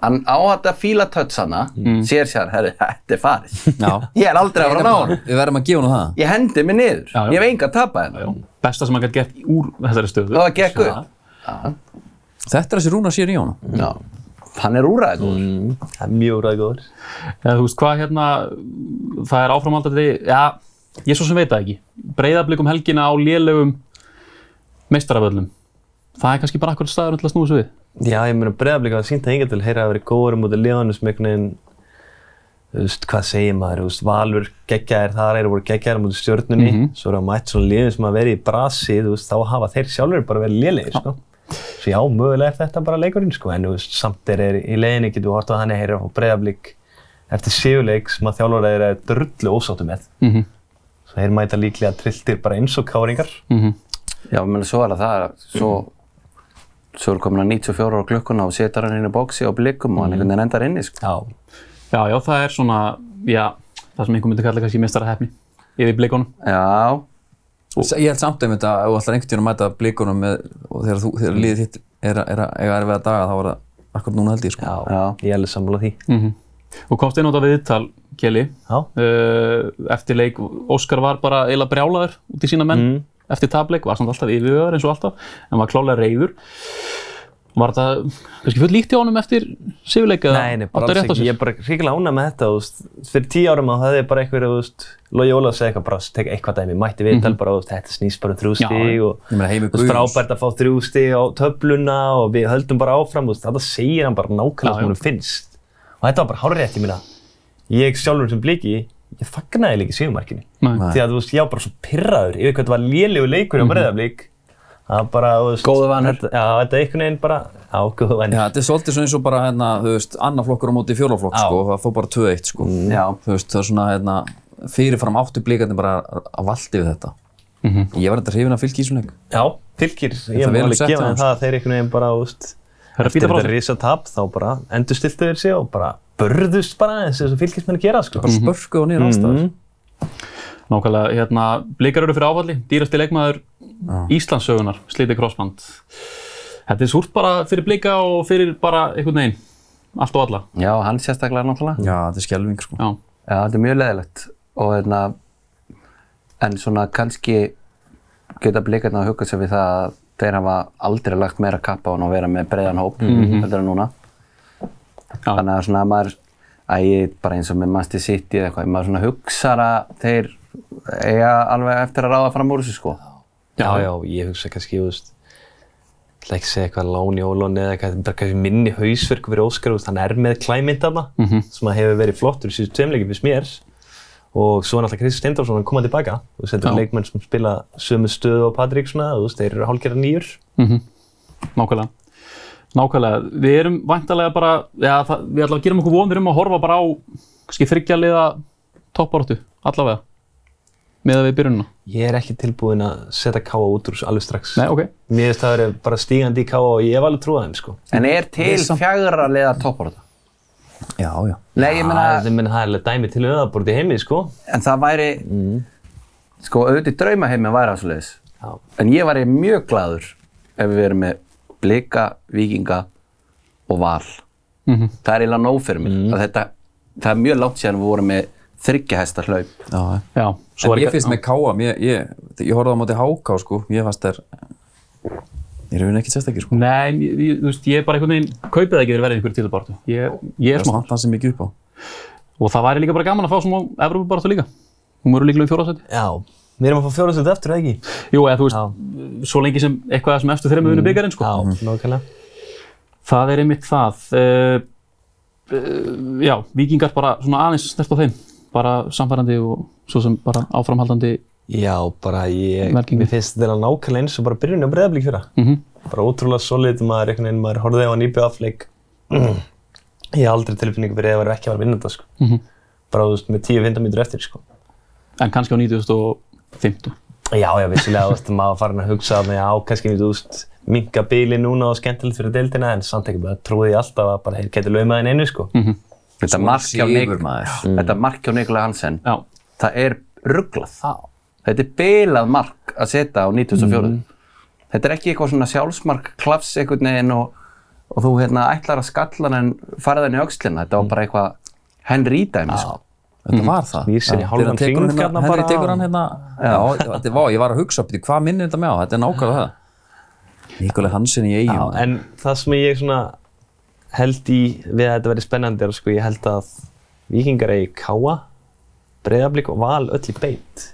Hann, hann á þetta fíla touch hana, sér sér, herru, þetta er farið. Já. Ég er aldrei að fara að ná hann. Við verðum að gefa hann það. Ég hendi mig niður. Já, já. Ég hef enga að tapa hennar. já. Besta sem hann gæti gert úr þessari stöðu. Það gekk Já. upp. Þetta er þessi rúna sér í honum. Já. Hann er úræðið góður. Mm, það er mjög ræðgóður. Eða, þú veist hvað hérna, það er áframaldandi, já, ég svo sem veit það ekki. Breiðablikum helgina á lélegum meistaraföllum. Það er kannski bara akkur staður að. Já, ég meina breiðablík að sínta hingað til heyra að vera góður um út af Leonus með einhvern veginn, þú veist, hvað segir maður, þú veist, Valur geggjaðir þar eru voru geggjaðir um út af stjörnunni, svo eru að mætt svona liðin sem að vera í brasi, þú veist, þá hafa þeir sjálfur bara verið lélegir, sko. Svo já, mögulega er þetta bara leikurinn, sko, en þú veist, samt er þeir í leiðinni, getur við hortað þannig að heyra á breiðablík eftir sigurleik sem að þjálfur er drullu ósáttu með. Mhm. Svo þeir mæta líklega trilltir bara eins og káringar. Já, menn svo er það það, svo, svo er komin að 94 á klukkuna og setur hann inn í bóksi og blikum og hann einhvern veginn endar inni, sko. Já. Já, já, það er svona, já, það sem einhver myndi kalla kannski meistarahefni yfir blikunum. Já, Ég held samt einmitt að ef þú ætlar einhvern tíðan að mæta blikunum með, og þegar, þú, þegar liðið þitt er, að- er að eiga erfiða daga, þá er það akkur núna held ég, sko. Já, Já. ég er alveg sammála því. Og komst inn á þetta viðtal, Já. uh, eftir leik, Óskar var bara eiginlega brjálaður út í sína menn eftir tableik, var samt alltaf yfirvegar eins og alltaf, en var klálega reyður. Var þetta kannski full líkt hjá honum eftir sigurleik eða Nei, nei, bara alls rétt ekki. Ég er bara ríkilega ánægð með þetta, þú veist. Fyrir tíu árum á það er bara einhver, þú veist, Logi Ólafs segði eitthvað bara, tek eitthvað dæmi, mætti viðtal bara, þú veist, þetta snýst bara um þrjú Já, stig og þú veist, frábært að fá þrjú stig á töfluna og við höldum bara áfram, þú veist, þetta segir hann bara nákvæmlega sem hann finnst. Og þetta var bara hárrétt, ég meina, ég sjálfur sem bliki, ég fagnaði líka síðumarkinu. Því að, þú veist, ég var bara svo pirraður yfir hvað þetta var lélegu leikur á Breiðablík. Það var bara, þú veist, Góðu þetta- Já, þetta er einhvern veginn bara, já, góðu vanur. Já, þetta er svolítið svona eins og bara, hérna, þú veist, annarflokkur á móti fjólaflokk, sko, það fór bara 2-1, sko. já. Þú veist, það er svona, hérna, fyrirfram áttu blíkandi bara að valdi við þetta. Ég var þetta hrifin að fylgja í svona leik. Já, fylgir, ég vel alveg sett gefa hjá þeim þeim, það að þeir einhvern veginn bara, þú veist, Að sig og börðust bara eins og fylgismenn gera, sko. Bara spörkuð og nýjar ástæður. Nákvæmlega, hérna, blikar eru fyrir áfalli, dýrasti leikmaður Íslandssögunar, slítið krossband. Þetta er súrt bara fyrir blika og fyrir bara einhvern veginn, allt og alla. Já, hann sérstaklega náttúrulega. Já, þetta er skelving, sko. Já, Já, þetta er mjög leðilegt og hérna, en svona kannski geta blikarna að hugga sér við það að þeir hafa aldrei lagt meira kappa á hann að vera með breiðan hóp heldur en núna. Já. Þannig að svona maður, að ég bara eins og með Manchester City eða eitthvað, maður svona hugsar að þeir eiga alveg eftir að ráða fram úr þessu sko. Já, já, ég hugsa kannski, þú veist, ég ætla ekki að segja eitthvað lán í ólón eða eitthvað, þetta er bara kannski minni hausverk fyrir Óskar, hann er með klæmynd þarna, sem að hefur verið flottur í síðustu tveimleikið fyrir mér og svo er náttúrulega Kristi Steindorsson að koma tilbaka, þú veist, þetta er leikmenn sem spila sömu stöðu á Patrik svona, þú veist, þeir eru hálfgerða nýjur. nákvæmlega. Nákvæmlega, við erum væntalega bara, já, það, við ætlum að gera okkur vonir um að horfa bara á, kannski þryggja liða toppáratu, allavega, með að við byrjununa. Ég er ekki tilbúin að setja Káa út úr þessu alveg strax. Nei, ok. Mér finnst það verið bara stígandi í Káa og ég hef alveg trúið þeim, sko. En er til fjagra liða topparða? Já, já. Nei, ég meina, Það er, það er alveg dæmi til auðabort í heimi, sko. en það væri, sko, auðvitað draumaheimi væri það svoleiðis. Já. En ég væri mjög gladur ef við verum með blika, vikinga og val. Það er eiginlega nóg fyrir mig. Að þetta, það er mjög langt síðan við vorum með þryggjahesta hlaup. já. Já, En er ég ekki- finnst með Káa, ég, ég, ég horfði á móti Háká sko, ég fannst þær, ég er ekkert sérstakir sko. Nei, ég, ég- þú veist, ég er bara einhvern veginn, kaupið það ekki þegar verðið einhverju titulbaráttu. Ég, ég er Það smá. vant hans sem mikið upp á. Og það væri líka bara gaman að fá svona Evrópubaráttu líka. Hún verður líklega um fjóraðsæti. Við erum að fá fjóðarsöld eftir, eða ekki? Jú, eða þú veist, svo lengi sem eitthvað sem eftir með unni byggarinn, sko. Já, nákvæmlega. Það er einmitt það. Uh, uh, já, vikingar bara svona aðeins snert á þeim. Bara samfærandi og svo sem bara áframhaldandi. Já, bara ég, mér finnst þetta nákvæmlega eins og bara byrjunni á breyðablík fyrra. Mhm. Bara ótrúlega solid, maður, einhvern veginn, maður horfði á íbjöð afleik. Ég hef aldrei tilfinningu fyrir að vera ekki að vera að vinna þetta, sko. Mhm. Bara, þú veist, með 10-15 mítur eftir, sko. En kannski á 9050. Já, já, vissilega, þú veist, maður farin að hugsa að já, kannski, þú veist, minka bíli núna og skemmtilegt fyrir deildina, en samt ekki bara trúið ég alltaf að bara, þeir getur laumaðin einu, sko. Mhm. Þetta Svona mark hjá sigur, Nik- maður. Þetta mark hjá Nikolai Hansen, Já. það er rugglað. Þetta er bilað mark að setja á 94. Þetta er ekki eitthvað svona sjálfsmark, klafs einhvern veginn og, og þú hérna ætlar að skalla hann en farið hann í öxlina. Þetta var bara eitthvað Henry dæmi, sko. Þetta var það. Í Já. hálfan Þegar hann tekur hring hérna- hérna bara. tekur hann hérna, já, þetta var, ég var að hugsa, byrju, hvað minnir þetta með á? Þetta er nákvæmlega það. Nikolai Hansen í Já, eigum. en það sem ég svona held í við að þetta verði spennandi er sko, ég held að vikingar eigi káa, breyðablík og val öll í beit.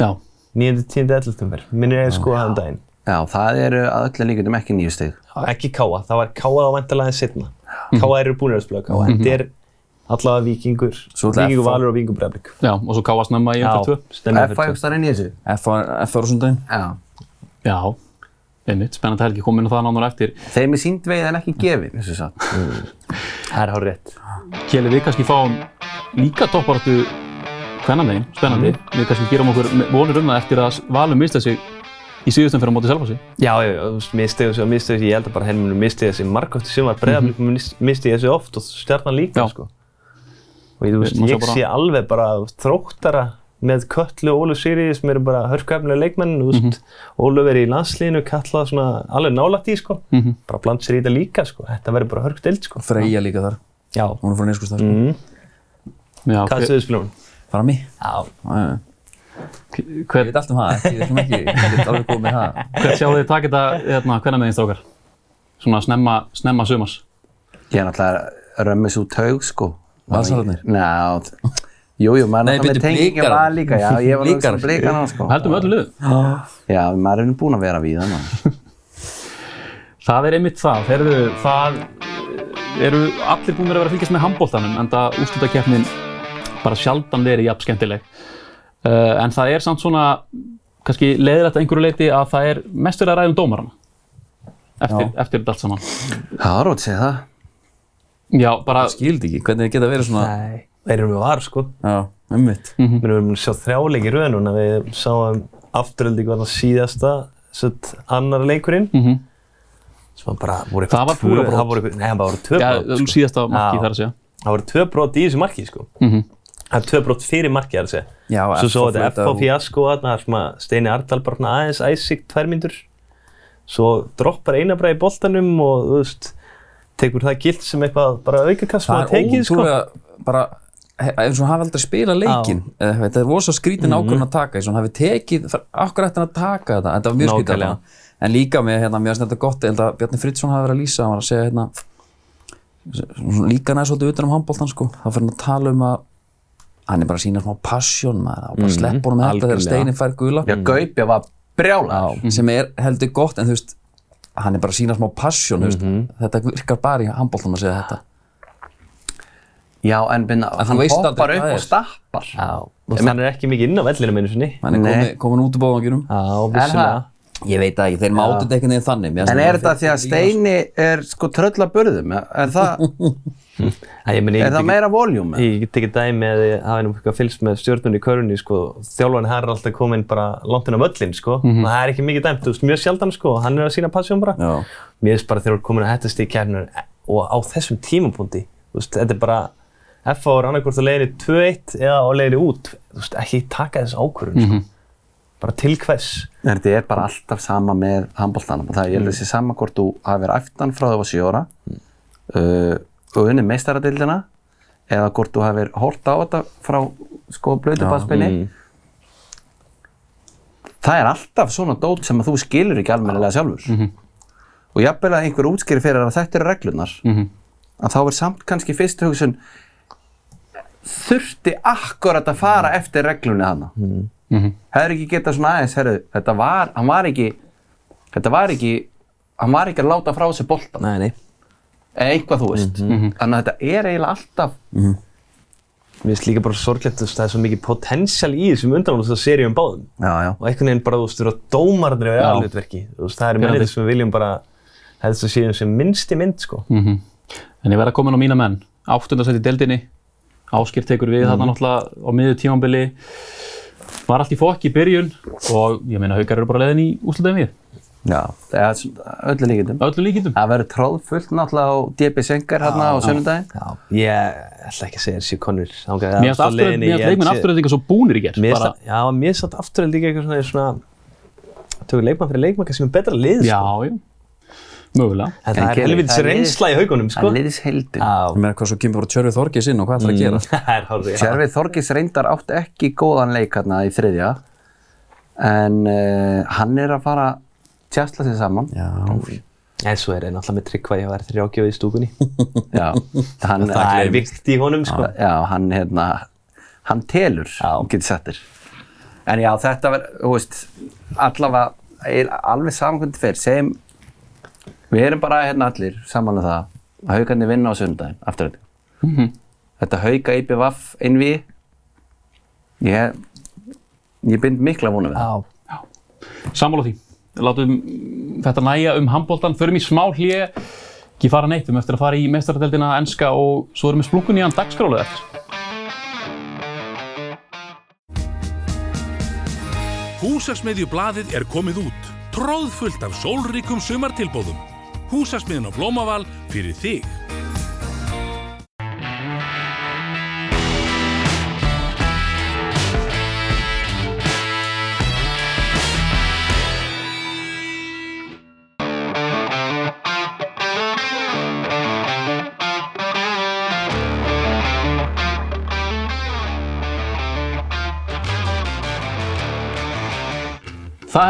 Já. 9. 10. 11. verð, minnir ég sko hann daginn. Já, það eru að öllu líkundum ekki nýju stig. Ekki káa, það var káa á vantarlega allavega vikingur, vikingur valur og vikingur breyðablík. Já, og svo káast nefna í umfyrir 2. stemmer F fyrir að hugsta inn í þessu? F ára sundaginn. Já. Já, einmitt, spennandi helgi, komin á það nánar eftir. Þeim er sínd veið en ekki gefin, þessu satt. Það er hár rétt. Kjeli, við kannski fáum líka topparáttu hvenna megin, spennandi. Við kannski gerum okkur vonur um það eftir að Valur mista sig í síðustum fyrir á móti Selfossi. Já, já, já, mistiðu sig og mistiðu sig, ég held að bara helminum mistiðu sig margótt í sumar, breyðablík mm -hmm. mistiðu sig oft og stjarnan líka, Já. sko. Og ég, veist, ég bara- sé alveg bara þróttara með Köllu og Óluf Sigriði sem eru bara hörkvæfnilega leikmenn, þú veist, Óluf er í landslíðinu, Kalla svona alveg nálægt í, sko. Mhm. Bara bland sér í þetta líka, sko. Þetta verður bara hörkt deild, sko. Freyja líka þar. Já. Hún er frá Neskustaf. Mm. Já, Hvað séu spilum? Fram í. Já. Já, já. Ég veit allt um það, við erum ekki, ég veit alveg komið með það. hver sjáu þið taka þetta hérna, hvenna megin strákar? Svona snemma, snemma sumars. Ég er náttúrulega römmis út haug, sko. Valsararnir? Ná, jú, jú, maður Nei, er náttúrulega tenginga Blikar. var líka, já, ég var náttúrulega blika ná, sko. Heldum við öllu liðum. Já, maður er nú búinn að vera við það, maður. Það er einmitt það, Heyrðu, það eru allir búin að vera að fylgjast með handbóltanum en það úrslutakeppnin bara sjaldan verið jafn skemmtileg. Uh, en það er samt svona, kannski leiðilegt að einhverju leiti að það er mest verið að ræða um dómarana eftir, eftir þetta allt saman. Það það. Já, bara, Skildi ekki, hvernig þið geta verið svona, Nei. Þeir eru með var, sko. já, ummitt. Við erum að sjá þrjáleik í rauð núna, við sáum afturöldi það síðasta, sett annar leikurinn. mm sem var bara, voru Það var tvö- púrabrot. Það voru, eitthvað- nei, það voru tvö já, brot, sko. síðasta marki Já. þar að segja. Það voru tvö brot í þessu marki, sko. Mm Það er tvö brot fyrir marki, það er að segja. Já, Svo svo þetta flauta FH og- fjasko þarna, tekur það gilt sem eitthvað bara aukakast sem Það það tekið, er sko. ótrúlega bara, eins og hann hafi aldrei spilað leikinn. Eh, Þetta er rosa skrítin Mhm. ákvörðun að taka, eins og hann hafi tekið, akkur eftir að taka þetta, þetta var mjög skrítið Nákvæmlega. allavega. En líka með, hérna, mér finnst þetta gott, ég held að Bjarni Friðsson hafi verið að lýsa, hann var að segja, hérna, líka næst svolítið utan um handbóltan, sko, þá fyrir hann að tala um að hann er bara að sína smá passion, maður, og bara Mhm, slepp honum með þetta þegar algjörlega. Steini fær gula. Já, Gaupja var brjálar. sem er heldur gott en þú veist hann er bara að sína smá passion mm Mhm. þetta virkar bara í handbóltan að segja þetta Já, en En hann hoppar upp og stappar. Já, og hann er ekki mikið inn á vellinu meinu sinni. hann er komin, komin út úr bóðanginum Já, vissulega. það? ég veit ekki, þeir mátu þetta einhvern veginn þannig En er þetta því að Steini er sko tröll að burðum? Er það? Æ, ég meni, Er það meira voljúm? Ég get ekki dæmi að ég hafi eitthvað fylgst með stjórnunni í körunni, sko. Þjálfarni hann er alltaf komin bara langt inn á völlin, sko. Og það er ekki mikið dæmt, þú veist, mjög sjaldan, sko. og Hann er að sína passjón bara. Já. Mér finnst bara þegar þú ert komin að hættast í kærnur og á þessum tímapunkti, þú veist, þetta er bara F.A. er annarkvort að leiðinni 2-1 eða á leiðinni út. Þú veist, ekki taka þess ákvörðun, sko. Bara til hvers. Þetta er bara alltaf sama með handbóltanum og það er þessi sama hvort þú hafi verið aftan frá það var 7 ára og unni meistaradildina eða hvort þú verið hort á þetta frá sko blötu basspili það er alltaf svona dót sem að þú skilur ekki almennilega sjálfur. Og jafnvel að einhver útskýri fyrir að þetta eru reglunar að þá er samt kannski fyrstu hugsun þurfti akkurat að fara eftir reglunni hana hefur ekki getað svona aðeins, herru, þetta var, hann var ekki, þetta var ekki, hann var ekki að láta frá sig boltan, Nei, nei. Eitthvað þú veist. Þannig að þetta er eiginlega alltaf, Mér finnst líka bara sorglegt, þú veist, það er svo mikið potential í þessum undanálust að seríum báðum. já, já, og einhvern veginn bara, þú veist, þú eru dómarnir við aðlutverki, þú veist, það eru mennir sem við viljum bara helst að séum sem minnst í mynd, sko. En ég verð að koma inn á mína menn. Áttundasætt í deildinni. Áskir tekur við þarna náttúrulega á miður tímambili. Var allt í fokk í byrjun og ég meina haukar eru bara leiðin í úslutum við. Já, það er öllu líkindum. Öllu líkindum. Það verður tróðfullt náttúrulega á DB Sengar hérna á sunnudaginn. Já. Ég ætla ekki að segja þessi konur. Mér finnst mér leikmenn afturöldingar svo búnir í gerð. Mér já, mér finnst þetta afturöld líka eitthvað svona, svona tökur leikmann fyrir leikmann sem er betra lið, Já, sko. já. Mögulega. En það En er helvitis það er reynsla í haugunum, Það sko. er liðis heildin. Já. Ég meina hvað svo kemur bara Tjörfi Þorgis inn og hvað ætlar að gera? Það er góðan leik hérna í þriðja, en uh, hann er að fara að tjastla sig saman. Já, En svo er það náttúrulega með tryggva ég að vera þrjágjóð í stúkunni. Já, hann, það er vikt í honum, sko. Já, hann hérna, hann telur, getur settir. En já, þetta verður, þú veist, allavega, er alveg samankvæmt fyrr, segjum, við erum bara hérna allir saman um það, að haugarnir vinna á sundaginn, aftur þetta. Þetta hauga IPVF innví, ég, ég bind mikla vonum við það. Sammála því. Látum þetta næja um handbóltan. Förum í smá hlje. Ekki fara neitt. Við eftir að fara í meistaradeldina enska og svo erum við splungun í hann dagskrálu eftir. Húsasmiðju blaðið er komið út. Tróðfullt af sólríkum sumartilbóðum. Húsasmiðin á Blómaval fyrir þig.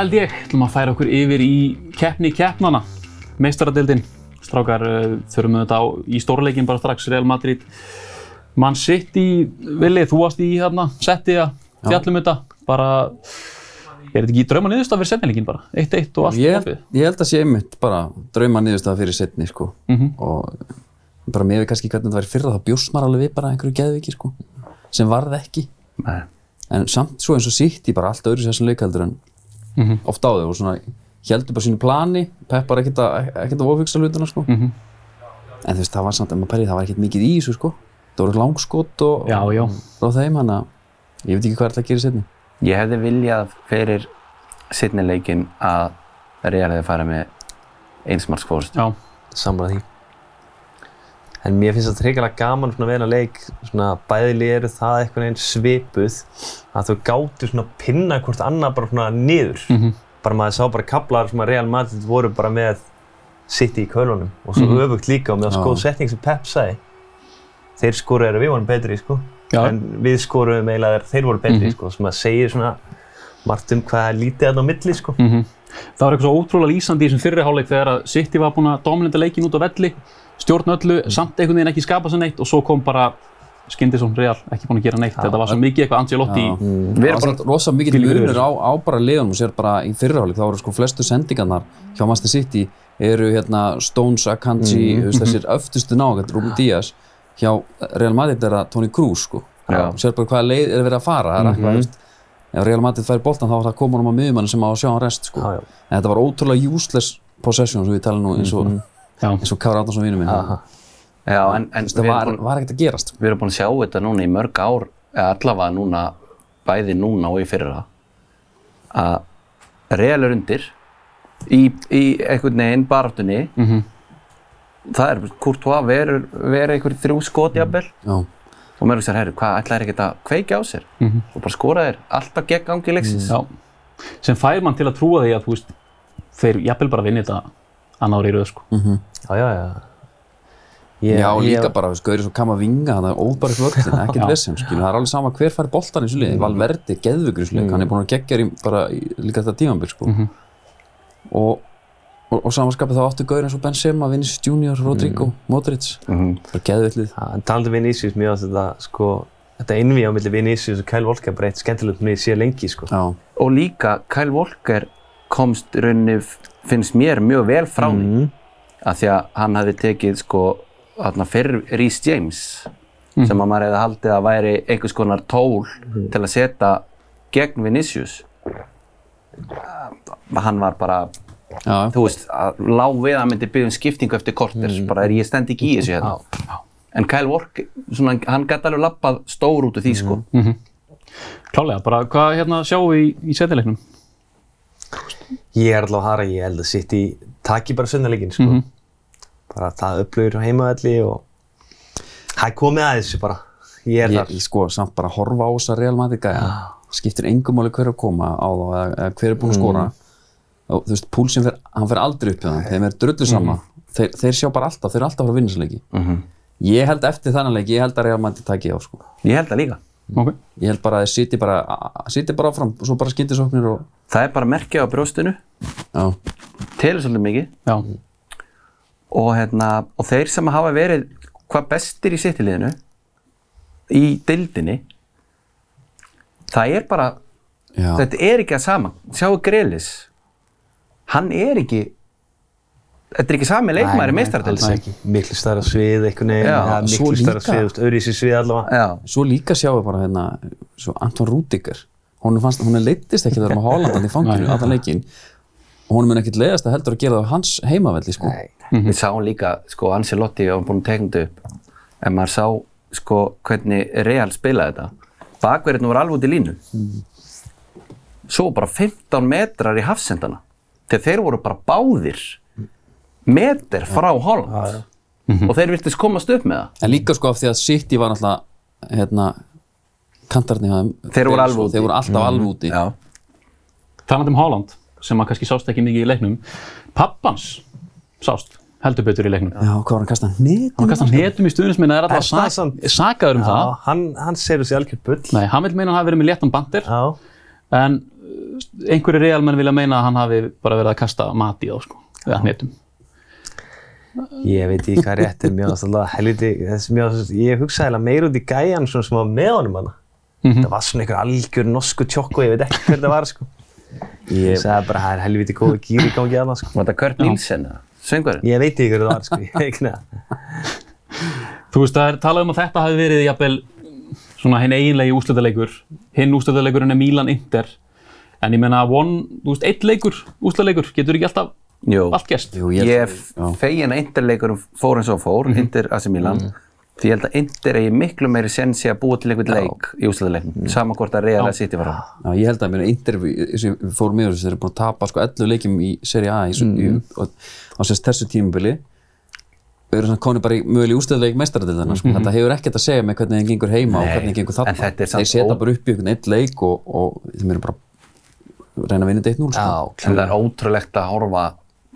Held ég. ætlum að færa okkur yfir í keppni keppnana. Meistaradeldin. Strákar, þurfum við þetta á, í stórleikin bara strax. Real Madrid. Man City, Vili, þú varst í þarna, setti að fjallum þetta. Bara, er þetta ekki drauma niðurst að vera setnileikin bara? 1-1 og allt ég, opið? ég held að sé einmitt bara drauma niðurstaða fyrir setni sko. og bara með við kannski hvernig þetta væri fyrra þá bjóst maður alveg við bara einhverju geðviki sko. sem varð ekki Nei. en samt svo eins og í bara allt öðru sessum leikaldur en oft á þau og svona heldur bara sínu plani Pep var ekkert að, ekkert að ofugsa hlutuna sko. en þú veist það var samt að maður perið það var ekkert mikið í þessu sko. það voru langskot og, Já, já. frá þeim hann að ég veit ekki hvað er það að gera setni Ég hefði viljað fyrir setni leikin að Real hefði farið með einsmarksfórst. Já. Því. En mér finnst það tryggilega gaman svona vera að leik, svona bæðilega eru það eitthvað einn svipuð að þau gátu svona að pinna hvort annað bara svona niður. Bara maður sá bara kablar sem að Real Madrid voru bara með City í kölunum og svo öfugt líka og með að skoða setning sem Pep sagði. Þeir skoruðu þegar við vorum betri, sko. Já. En við skoruðum eiginlega þeir voru betri, sko. Sem að segja svona margt um hvað er lítið þarna á milli, sko. Það var eitthvað svo ótrúlega lýsandi í þessum fyrri hálfleik þegar að City var búinn að dominanta leikin út á velli, stjórn öllu, samt einhvern veginn ekki skapa sér neitt og svo kom bara Skyndisson Real, ekki búinn að gera neitt. Þetta var svo mikið eitthvað Ancelotti. Það var samt rosa mikið munur á, á bara liðanum og sér bara í fyrirháleik þá voru sko flestu sendingarnar hjá Master City eru hérna Stones, Akanji, mm. þessir öftustu nágat, Rúben Díaz hjá Real Madrid er það Toni Kroos sko. Sér bara hvaða leið er verið að fara það er eitthvað, veist, ef Real Madrid fær boltan þá er það komin um að miðjumann sem á að sjá hann rest sko Já, já. en þetta var ótrúlega useless possession sem við tala nú eins og, Já. eins og Kára Átnarsson vinur minn. Já, en, en það var, var ekkert að gerast við erum búin að sjá þetta núna í mörg ár, allavega núna, bæði núna og í fyrra, að Real er undir í, í einhvern veginn baráttunni. Það er, Courtois verið einhver þrjú skot jafnvel og maður hugsaður, herru, hvað ætlaði ekkert að kveikja á sér og bara skora þér alltaf gegn gangi leiksins. Já. Sem fær mann til að trúa því að, þú veist, þeir jafnvel bara vinni þetta annar í röð, sko. Já, já, já. Ég, já og líka ég, bara, við skoðum svo kama vinga þannig að óbæri völlin, ekkert vesen skilur, það er alveg sama hver fær boltan í þessu liði Valverdi, geðvökur í þessu liði, hann er búin að gegja í, bara í, líka þetta tímanbyrg sko. og, og, og samanskapið þá áttu gauður eins og Benzema, Vinicius Junior, Rodrigo, Modric. Það er geðvillið En talandi um Vinicius, mér ást þetta, sko, þetta einví á milli Vinicius og Kyle Walker bara eitt skemmtilegt með sér lengi, sko. já, Og líka Kyle Walker komst í rauninni, finnst mér, mjög vel frá því. Af því að hann hafði tekið, sko, þarna fyrr Rhys James, sem að maður hefði haldið að væri einhvers konar tól til að setja gegn Vinicius. Hann var bara, þú veist, að lág við að myndi byggja um skiptingu eftir korter, bara er ég stend ekki í þessu hérna. En Kyle Walker, svona, hann gæti alveg lappað stór út úr því, sko. Klálega, bara hvað hérna sjáum við í, í setjuleiknum? Ég er allavega hara, ég held að sitt í taki bara söndalegin, sko. Bara það upplöður heimavelli og það er komið að þessu bara. Ég er ég, þar. ég sko samt bara horfa á þessa Real Madrid gæja skiptir engum máli hver er að koma á þá eða, eða hver er búinn að skora og þú veist, púlsinn fer, hann fer aldrei upp hjá þeim. Þeim er drullu sama. Þeir, þeir sjá bara alltaf, þeir eru alltaf að fara að vinna þessu leiki. Ég held eftir þannig leik, ég held að Real Madrid taki á sko. Ég held það líka. Ok. ég held bara að þeir siti bara bara áfram og svo bara skyndisóknir og Það er bara merkja á brjóstinu, já, telur svolítið mikið. Já. og, hérna, og þeir sem hafa verið hvað bestir í sittiliðinu í dildinni það er bara já, þetta er ekki að sama. Sjáu Grelis hann er ekki þetta er ekki sami leikmæri Alls meistardildin ekki. Miklu stærra svið, einhvern veginn. Já, ja, svo miklu stærra líka. svið, öðru í sér svið allavega. Já, svo líka sjáum við bara hérna svo Anton Rúdiger hún fannst, hún leittist ekki þegar hann var Haalandan í fanginu allan leikin og hún mun ekkert leiðast að heldur að gera það á hans heimavelli sko. við sáum líka sko Ancelotti og hann búin að tekna þetta upp en maður sá sko hvernig Real spilaði þetta bakverðinu var alveg út í línu svo bara 15 metrar í hafsendana þegar þeir voru bara báðir meter frá Holland og þeir virtist komast upp með það En líka sko af því að City var náttúrulega hérna, kantarni þeim Þeir voru alveg úti. Þeir voru alltaf alveg úti Já. Talandi um Haaland, sem að kannski sást ekki mikið í leiknum. Pappans sást heldur betur í leiknum. Já, hvað var hann kastað? Nýtt Hann kastar hnetum í stuðnisminna, er Er það alltaf sak, samt- sakaður um Já, það. hann, hann segir þessi algjör bull. Nei, hann vil meina að hann hafi verið með léttan bandir, Já. en einhverju realmenn vilja meina að hann hafi bara verið að kasta mat í þá, sko, eða hnetum. Ég veit ekki hvað rétt er mjög alltaf helviti, þessi mjög ég hugsaði eiginlega meira út í gæjan svona sem var með honum hana. Það var svona einhver algjör norsku tjokko, ég veit ekki hver það var sko. Ég sagði bara, það er helviti góð gýr í gangi aðna sko. Var þetta Kurt Nielsen eða? Söngvarinn? Ég veit ekki hver það var sko, ég veit ekki neða. Þú veist, það En ég menna, one, þú veist, eitt leikur, úrslutaleikur, getur ekki alltaf Jú. allt gerst. Jú, Ég ég, er fegin að Interleikurum fór eins og fór, Inter AC Milan. Því ég held að Inter eigi miklu meiri sensi að búa til einhvern leik í úsleðuleiknum. Sama hvort að Real að City var á. já, ég held að mér intervju sem fórum með þessu, þeir eru búin að tapa sko 11 leikjum í Serie A í, mm. í, og, á sérst þessu tímubili við erum svona konið bara í möguleg ústöðuleik meistaradildana, sko. þetta hefur ekkert að segja með hvernig þeim gengur heima og Nei, hvernig þeim gengur þarna en þetta er samt þeir setja bara upp í einhvern eitt leik og, og þeim eru bara reyna að vinna þetta 1-0 sko. En það er ótrúlegt að horfa,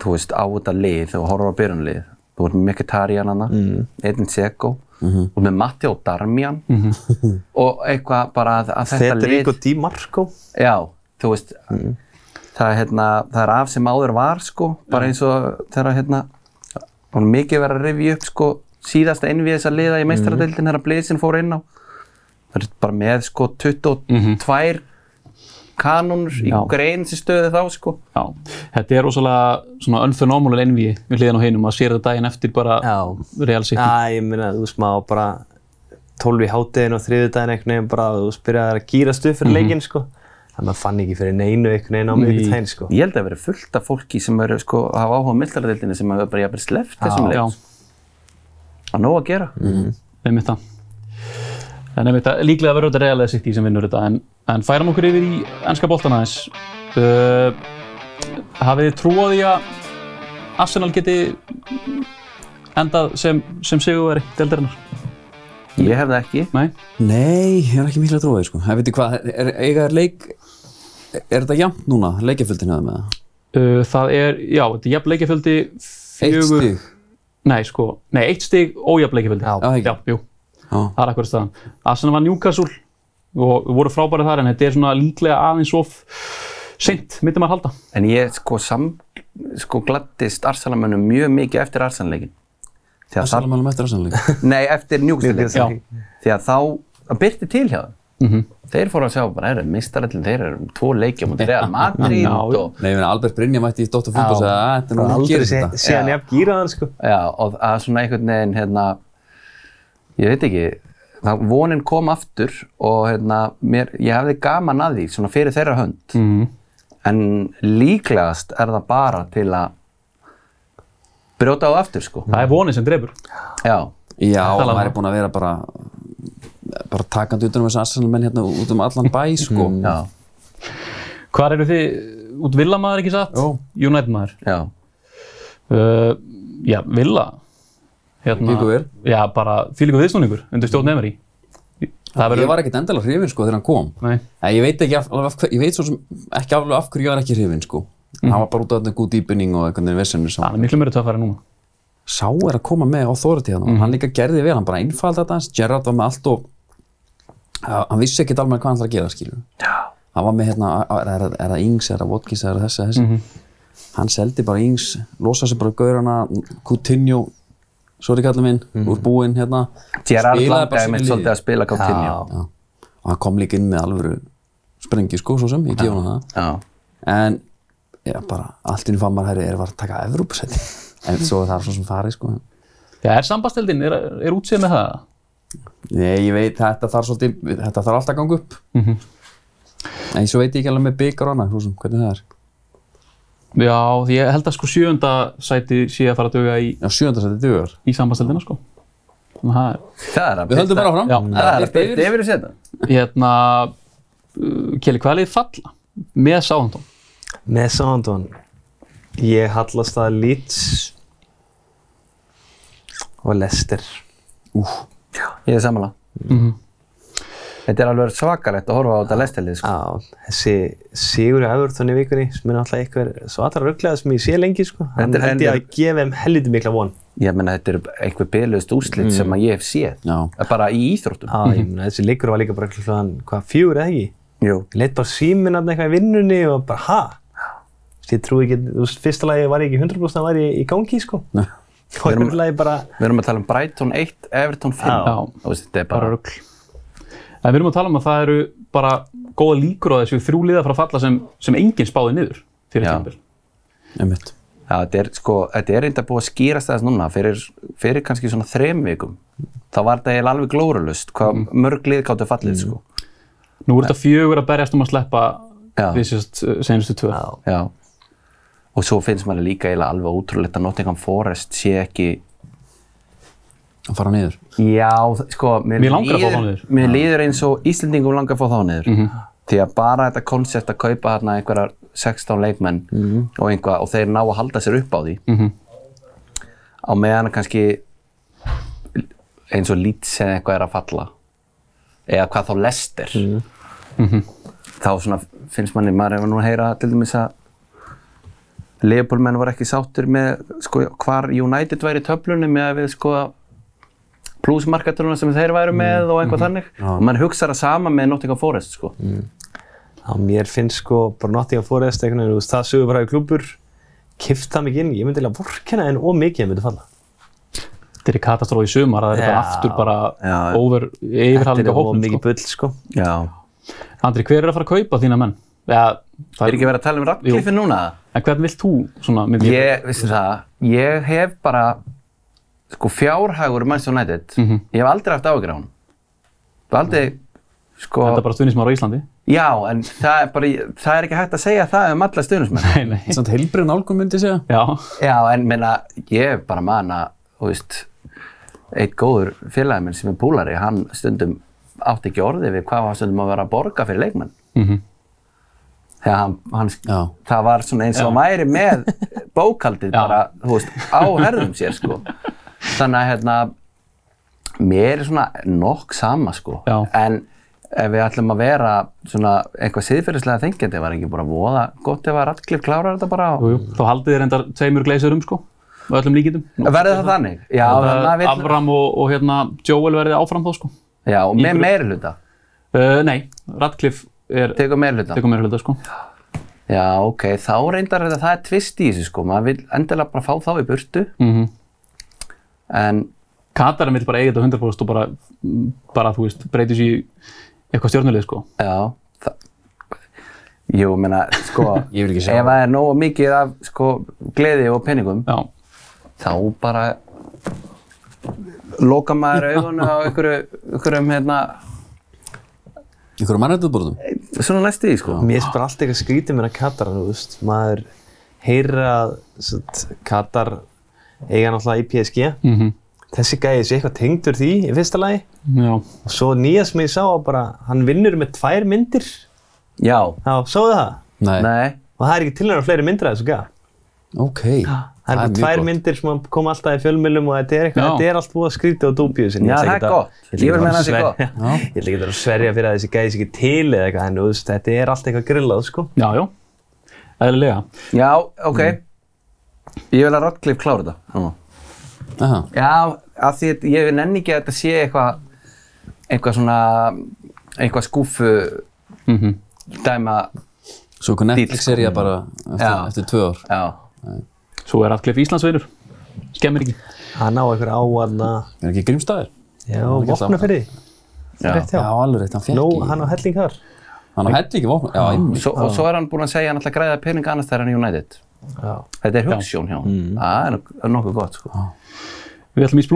þú veist, á þetta lið og horfa á byrjunlið. Þú ert með Mkhitaryan hana, mm. Edin Dzeko, mm og með Matteo Darmian og eitthvað bara að, að þetta lið... Federico Di Marco. Já, þú veist, það, er, hérna, það er af sem áður var, sko, bara eins og þegar, hérna, það var mikið verið að rifja upp, sko, síðasta þess að liða í meistaradeildin þegar Blazin fór inn á. Það er bara með, sko, 22 kanónur í grein sem stöði þá, sko. Já, þetta er rosalega svona unphenomenal envy við hliðan á hinum að sér það daginn eftir bara Real City. Já, ég meina, þú veist, maður bara 12 í háttegin og þriðudaginn einhvern veginn bara, þú veist, byrjaði að gýrast upp fyrir leikinn, sko. Það maður fann ekki fyrir neinu einhvern veginn á miðvikudaginn, sko. Ég held að það verið fullt af fólki sem eru, sko, að hafa áhuga á meistaradeildinni sem hafa bara jafnvel sleppt þessum leik. Já, Það er nóg að gera. einmitt það en einmitt það, líklega verður þetta reallega sitt í sem vinnur þetta en, en færum okkur yfir í ennska boltan aðeins uh, hafið þið trú á því að Arsenal geti endað sem, sem sigurveri deildarinnar? Ég hef það ekki. Nei? Nei, ég er ekki trúa því sko. Það veitir hvað, er, er leik, er þetta jafnt núna, leikjaföldin hefða með það? Uh, það er, já, þetta er jafn leikjafjöldi Eitt stig? Nei, sko, nei, eitt stig ójafn leikjafjöldi Já. Já, ekki. já, jú, Já. Það er akkurat staðan Arsenal var Newcastle og voru frábærið þar en þetta er svona líklega aðeins of seint, myndi maður halda En ég sko, sam, sko gladdist Arsenalmönnum mjög mikið eftir Arsenal-leikin. Því að það, Salamælum eftir Arsenal-leik. nei, eftir Newcastle-leikin. Því að þá, það byrti til hjá þeim. Mhm. Þeir fóru að sjá bara, eru mistarallin, þeir eru um tvo leikja mútið Real Madrid Já, já. og, Nei, ég meina, Albert Brynja mætti í Dóttar Fútbol og sagði að þetta er nú aldrei gerist sé, þetta. sé hann Já. jafn gýraðan sko. já, og að svona einhvern veginn, hérna, ég veit ekki, það, vonin kom aftur og hérna, mér, ég hefði gaman að því, svona fyrir þeirra hönd. mm. En líklegast er það bara til að brjóta á aftur, sko. það er vonið sem drefur Já, Já, um maður er það. búinn að vera bara bara takandi utan um þessu Arsenal-menn hérna út um allan bæ, sko. já, Hvar eru þið, út Villa maður ekki satt? Jó. United maður já. uh, Já, Villa hérna. Já, bara fylgur viðsnúningur undir stjórn Emery. Það Ég var ekkert endalega hrifin, sko, þegar hann kom. Nei, ég veit ekki af, alveg af hver, ég veit svo sem ekki alveg af hverju ég var ekki hrifin, sko. Hann var bara út af þetta góð dýpinning og einhvern veginn vesenu sem það er miklu meira töffari núna. Sá er að koma með authority hann og hann líka gerði vel, hann bara einfaldi þetta hans Gerrard var með allt og hann vissi ekkert alveg hvað hann ætlaði að gera skilur Já. hann var með hérna, er, það Ings, er það Watkins, er það þessi, þessi. Hann seldi bara Ings, losaði sig bara gaurana, Coutinho sorry kallið minn, úr búinn hérna Gerard langaði með svolítið að spila Coutinho. Já. og hann kom líka inn með alvöru sprengi sko, svo sem, ég gefa hann það Já. en já, bara allt inn fann maður herri er að taka Evrópusæti en svo er það svo sem farið sko Já, er sambastildin, er, er útsið með það? Nei, ég veit, þetta þarf svolítið, þetta þarf alltaf að ganga upp. En svo veit ég ekki alveg með byggar og annað, svo sem, hvernig það er. Já, því ég held að sko sjöunda sæti sé að fara að döga í, Já, sjöndasætti dugar. í sambastildina sko Þannig að það er Við höldum bara áfram. Já. Það er að byrja yfir þessu þetta. hérna uh, Kjeli, hvað er liðið falla með Sáhandón? Með Southampton, ég hallast að Leeds og Leicester. Ég er samanlega. Þetta er alveg svakalegt að horfa á þetta lestelið, sko. Já, þessi sigur í Everton í vikunni sem er náttúrulega eitthvað svo allra rugglega sem ég sé lengi sko. Hann er- ég að gefa þeim helviti mikla von. Ég menna, þetta eru einhver byrjuðust úrslit sem að ég hef séð. Já. Bara í íþróttum. Já, ég meina þessi leikur var líka bara klukkan, hvað, fjögur eða ekki? Jú. Ég leitt bara síminn hann eitthvað í vinnunni og bara, ha? Ég trúi ekki, þú veist, fyrsta lagi var ég ekki 100% að var ég í gangi, sko. Lagi bara, Við erum að tala um Brighton 1, Everton 5. Já. Þetta er Bara bara... rugl En við erum að tala um að það eru bara góða líkur á þessu þrjú liða frá falla sem, sem enginn spáði niður fyrir Já. tímabil Einmitt. Já, þetta er sko, þetta er reynda búið að skýrast þess núna fyrir, fyrir kannski svona þrem vikum. Þá var þetta eiginlega alveg glórulust, hvað mörg lið gáttu fallið, sko. Nú er þetta fjögur að berjast um að sleppa við sérst senustu tvö já, Já. Og svo finnst manni líka eiginlega alveg ótrúlegt að Nottingham Forest sé ekki Að fara niður. Já, sko, mér, Mér langar að fá þá niður. Mér líður eins og Íslendingum langar að fá þá niður. Því að bara þetta koncept að kaupa þarna einhverjar 16 leikmenn og einhvað og þeir ná að halda sér upp á því. Á meðan kannski eins og Leeds eða eitthvað er að falla. Eða hvað þá Leicester. Þá svona finnst manni, maður hefur nú að heyra til dæmis að Leopoldmenn var ekki sáttur með sko, hvar United væri í töflunni með að við sko plusmarkaturuna sem þeir væru með og eitthvað þannig og mann hugsaði það sama með Nottingham Forest sko. Já, mér finnst sko bara Nottingham Forest einhvern veginn, þú veist, það sögur bara í klúbur, kift það mikið inn, ég myndi eiginlega vorkenna en of mikið að myndi falla. Þetta er í katastrófi í sumar að það er bara Já. aftur bara over yfirhaldi á Þetta er of hópnum mikið sko. bull, sko. Já. Andri, hver er að fara að kaupa þína menn? Ja, það Er ekki verið að tala um Radcliffe núna? En hvern vilt þú svona myndi Ég, veistu það, ég hef bara sko fjárhagur Manchester United, ég hef aldrei haft ágjur á hann. Hef aldrei, sko, Þetta er bara stuðnismar á Íslandi já, en það er bara, það er ekki hægt að segja það um alla stuðnismenn. Nei, nei Samt heilbrið nálgum myndi ég segja. Já, Já, en meina, ég bara man að, þú veist, eitt góður félagi minn sem er púlari, hann stundum átti ekki orði við hvað var stundum að vera að borga fyrir leikmenn. Mhm. Þegar hann, hann, það var svona eins og væri með bókaldið Já. bara, þú veist, á herðum sér, sko. Þannig að, hérna, mér er svona nokk sama, sko. Já. En ef við ætlum að vera svona eitthvað siðferðislega þengjandi, var ekki bara voða gott ef að Radcliffe klárar þetta bara og... Jú, jú. Þá haldið þið reyndar tveimur gleysurum sko, og öllum líkindum. Verður það þannig? Já, það vill... Avram og, og hérna Joel verði áfram þá sko. Já, og með meiri hluta. Uh, nei, Radcliffe er, Tekur meiri hluta. tekur meira hluta sko. Já, ok, þá reyndar þetta, það er tvist í þessu sko, maður vil endilega bara fá þá í burtu, Mm en Katarinn vil bara eiga þetta 100% og bara, bara þú veist, breytir sér í eitthvað stjórnulið sko. já, það, jú, menna, sko, Ég vil ekki sjá ef það er nógu mikið af, sko, gleði og penningum, Já, þá bara loka maður augunum á einhverju, einhverjum, hérna, Ykkur mannrættuðbórðum? svona næstu í, sko. Mér finnst bara allt eitthvað skrítið með Katar, þú veist, maður heyrir að Katar eiga náttúrulega í PSG. mm Þessi gæði sé eitthvað tengdur því í fyrsta lagi. já, Og svo nýja sem ég sá að bara, hann vinnur með tvær myndir. Já, Já, sáðu það? Nei. nei, Og það er ekki til hennar fleiri myndir að þessu gæða. Ok. Það er bara mjög tvær gott. myndir sem koma alltaf í fjölmjölum og þetta er, eitthvað, þetta er allt búið að skrítið og dúbíu sinni. Já, það er gott. Ég vil meina það sé gott. Ég ætla ekki að sverja fyrir að þessi gæði sér ekki til eða eitthvað, en þetta er allt eitthvað grillað, sko. já, já, eðlilega. já, ok, ég vil að Radcliffe klára þetta. Já. Já, af því að ég nenni ekki að þetta sé eitthvað eitthvað svona eitthvað skúfu Mm dæma Svo ykkur Netflix-sería bara eftir, Já. eftir tvö ár. já, Svo er Radcliffe Íslandsvinur. Skemmir ekki. Hann á einhver áaðna, Er ekki grímstæðir? já, ekki alltaf- vopna fyrir því. já. Rétt Já, hjá. alveg rétt, hann fekk Nó, í. hann á helling þar. Hann á helli ekki vopna. Já, einmitt. Svo, og svo er hann búinn að segja að hann ætla að græða peninga annars þegar hann er United Já. Þetta er hugssjón hjá hann það er, nok- nokkuð gott sko. Við ætlum í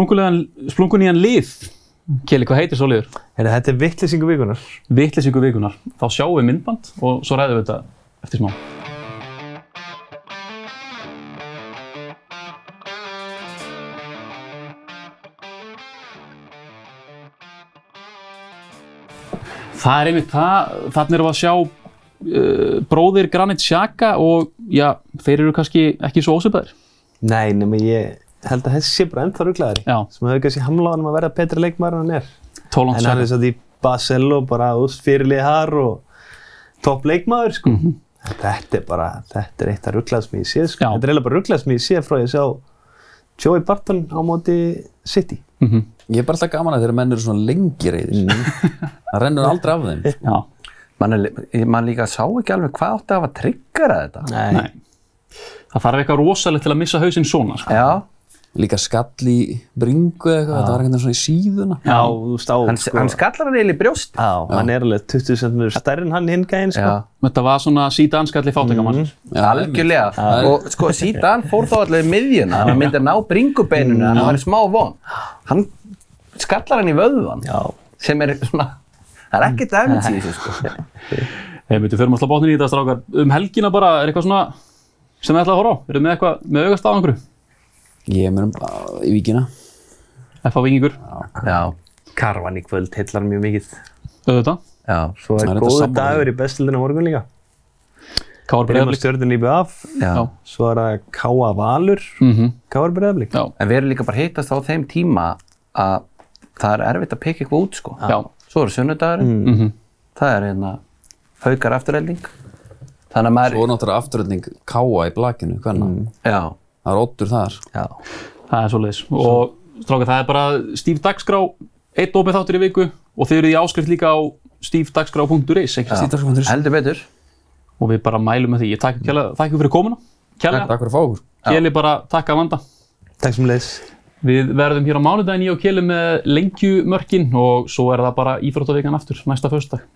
splunkunían lið. Keli, hvað heitir svo liður? Þetta er vittlisingu vikunar. Vittlisingu vikunar. Þá sjáum við myndband og svo ræðum við þetta eftir smá. Það er einmitt það, þannig erum við að sjá uh, bróðir Granit Xhaka og já, þeir eru kannski ekki svo ósöpaðir. Nei, nema ég held að þessi sé bara ennþá rugglaðari. Sem hefur kannski hamlað hann um að verða betri leikmaður en hann er. Tólans En hann er satt í Basel og bara úst fyrirlið har og topp leikmaður, sko. Þetta er bara, þetta er eitt af rugglað sem ég sé, sko. Já. Þetta er eiginlega bara rugglað sem ég sé frá ég sá Joey Barton á móti City. Mhm. Ég er bara alltaf gaman að þeirra menn eru svona lengi reyðir. Það rennur aldrei af þeim. Já, mann, líka sá ekki alveg hvað átti að hafa triggerað þetta Nei. nei. Það þarf eitthvað rosalegt til að missa hausinn svona, sko. já, Líka skall í bringu eða eitthvað, þetta var veginn svona í síðuna. Já, þú veist á, hann, sko. hann skallar hann eiginlega í brjóst Já, hann er alveg 20 cm stærri en hann hinn gæinn, sko. já, Þetta var svona síðanskall í fátækamann. Já, algjörlega og sko síðan fór þá allir í miðjuna hann myndi að ná bringubeininu hann var í smá von hann skallar hann í vöðvan Já. sem er svona það er ekkert efnins í þessu sko Þegar við förum að slá bátnin í þetta strákar. Um helgina bara, er eitthvað svona sem þið ætlaði að horfa á? Eru með eitthvað með augast á einhverju? Ég er með um í víkina. F.A. Vingingur, já, Karvan í kvöld heillar mjög mikið. auðvitað. já, Svo er er sammála. dagur í bestildinu morgun líka. Káar Breiðablík. stjórnum í BF. já. Já. Svo er það K.A. Valur. Mhm. K.A. Breiðablík. Já, en við erum líka bara hittast á þeim tíma að það er erfitt að peka eitthvað út sko já. Svo er sunnudagurinn Mhm. það er hérna haukar afturrelding þannig að maður Svo er náttúrulega afturöldning káa í blakinu, hvernig? já, Það er oddur þar. Já. Það er svoleiðis. Og strákar, það er bara stíf dagskrá, eitt opið þáttur í viku og þið eruð í áskrift líka á stífdagskrá.is, ekki? Stíðdagskontur. heldur betur Og við bara mælum með því. Ég takk þakka ykkur fyrir komuna. Kjærlega. Takk fyrir að fá okkur. Kjeli bara takk að vanda. Takk sem leiðis. Við verðum hér á mánudaginn í og Kjeli með lengjumörkin og svo er það bara íþróttavíkan aftur næsta föstudag.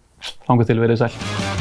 Þangað til verið sæl.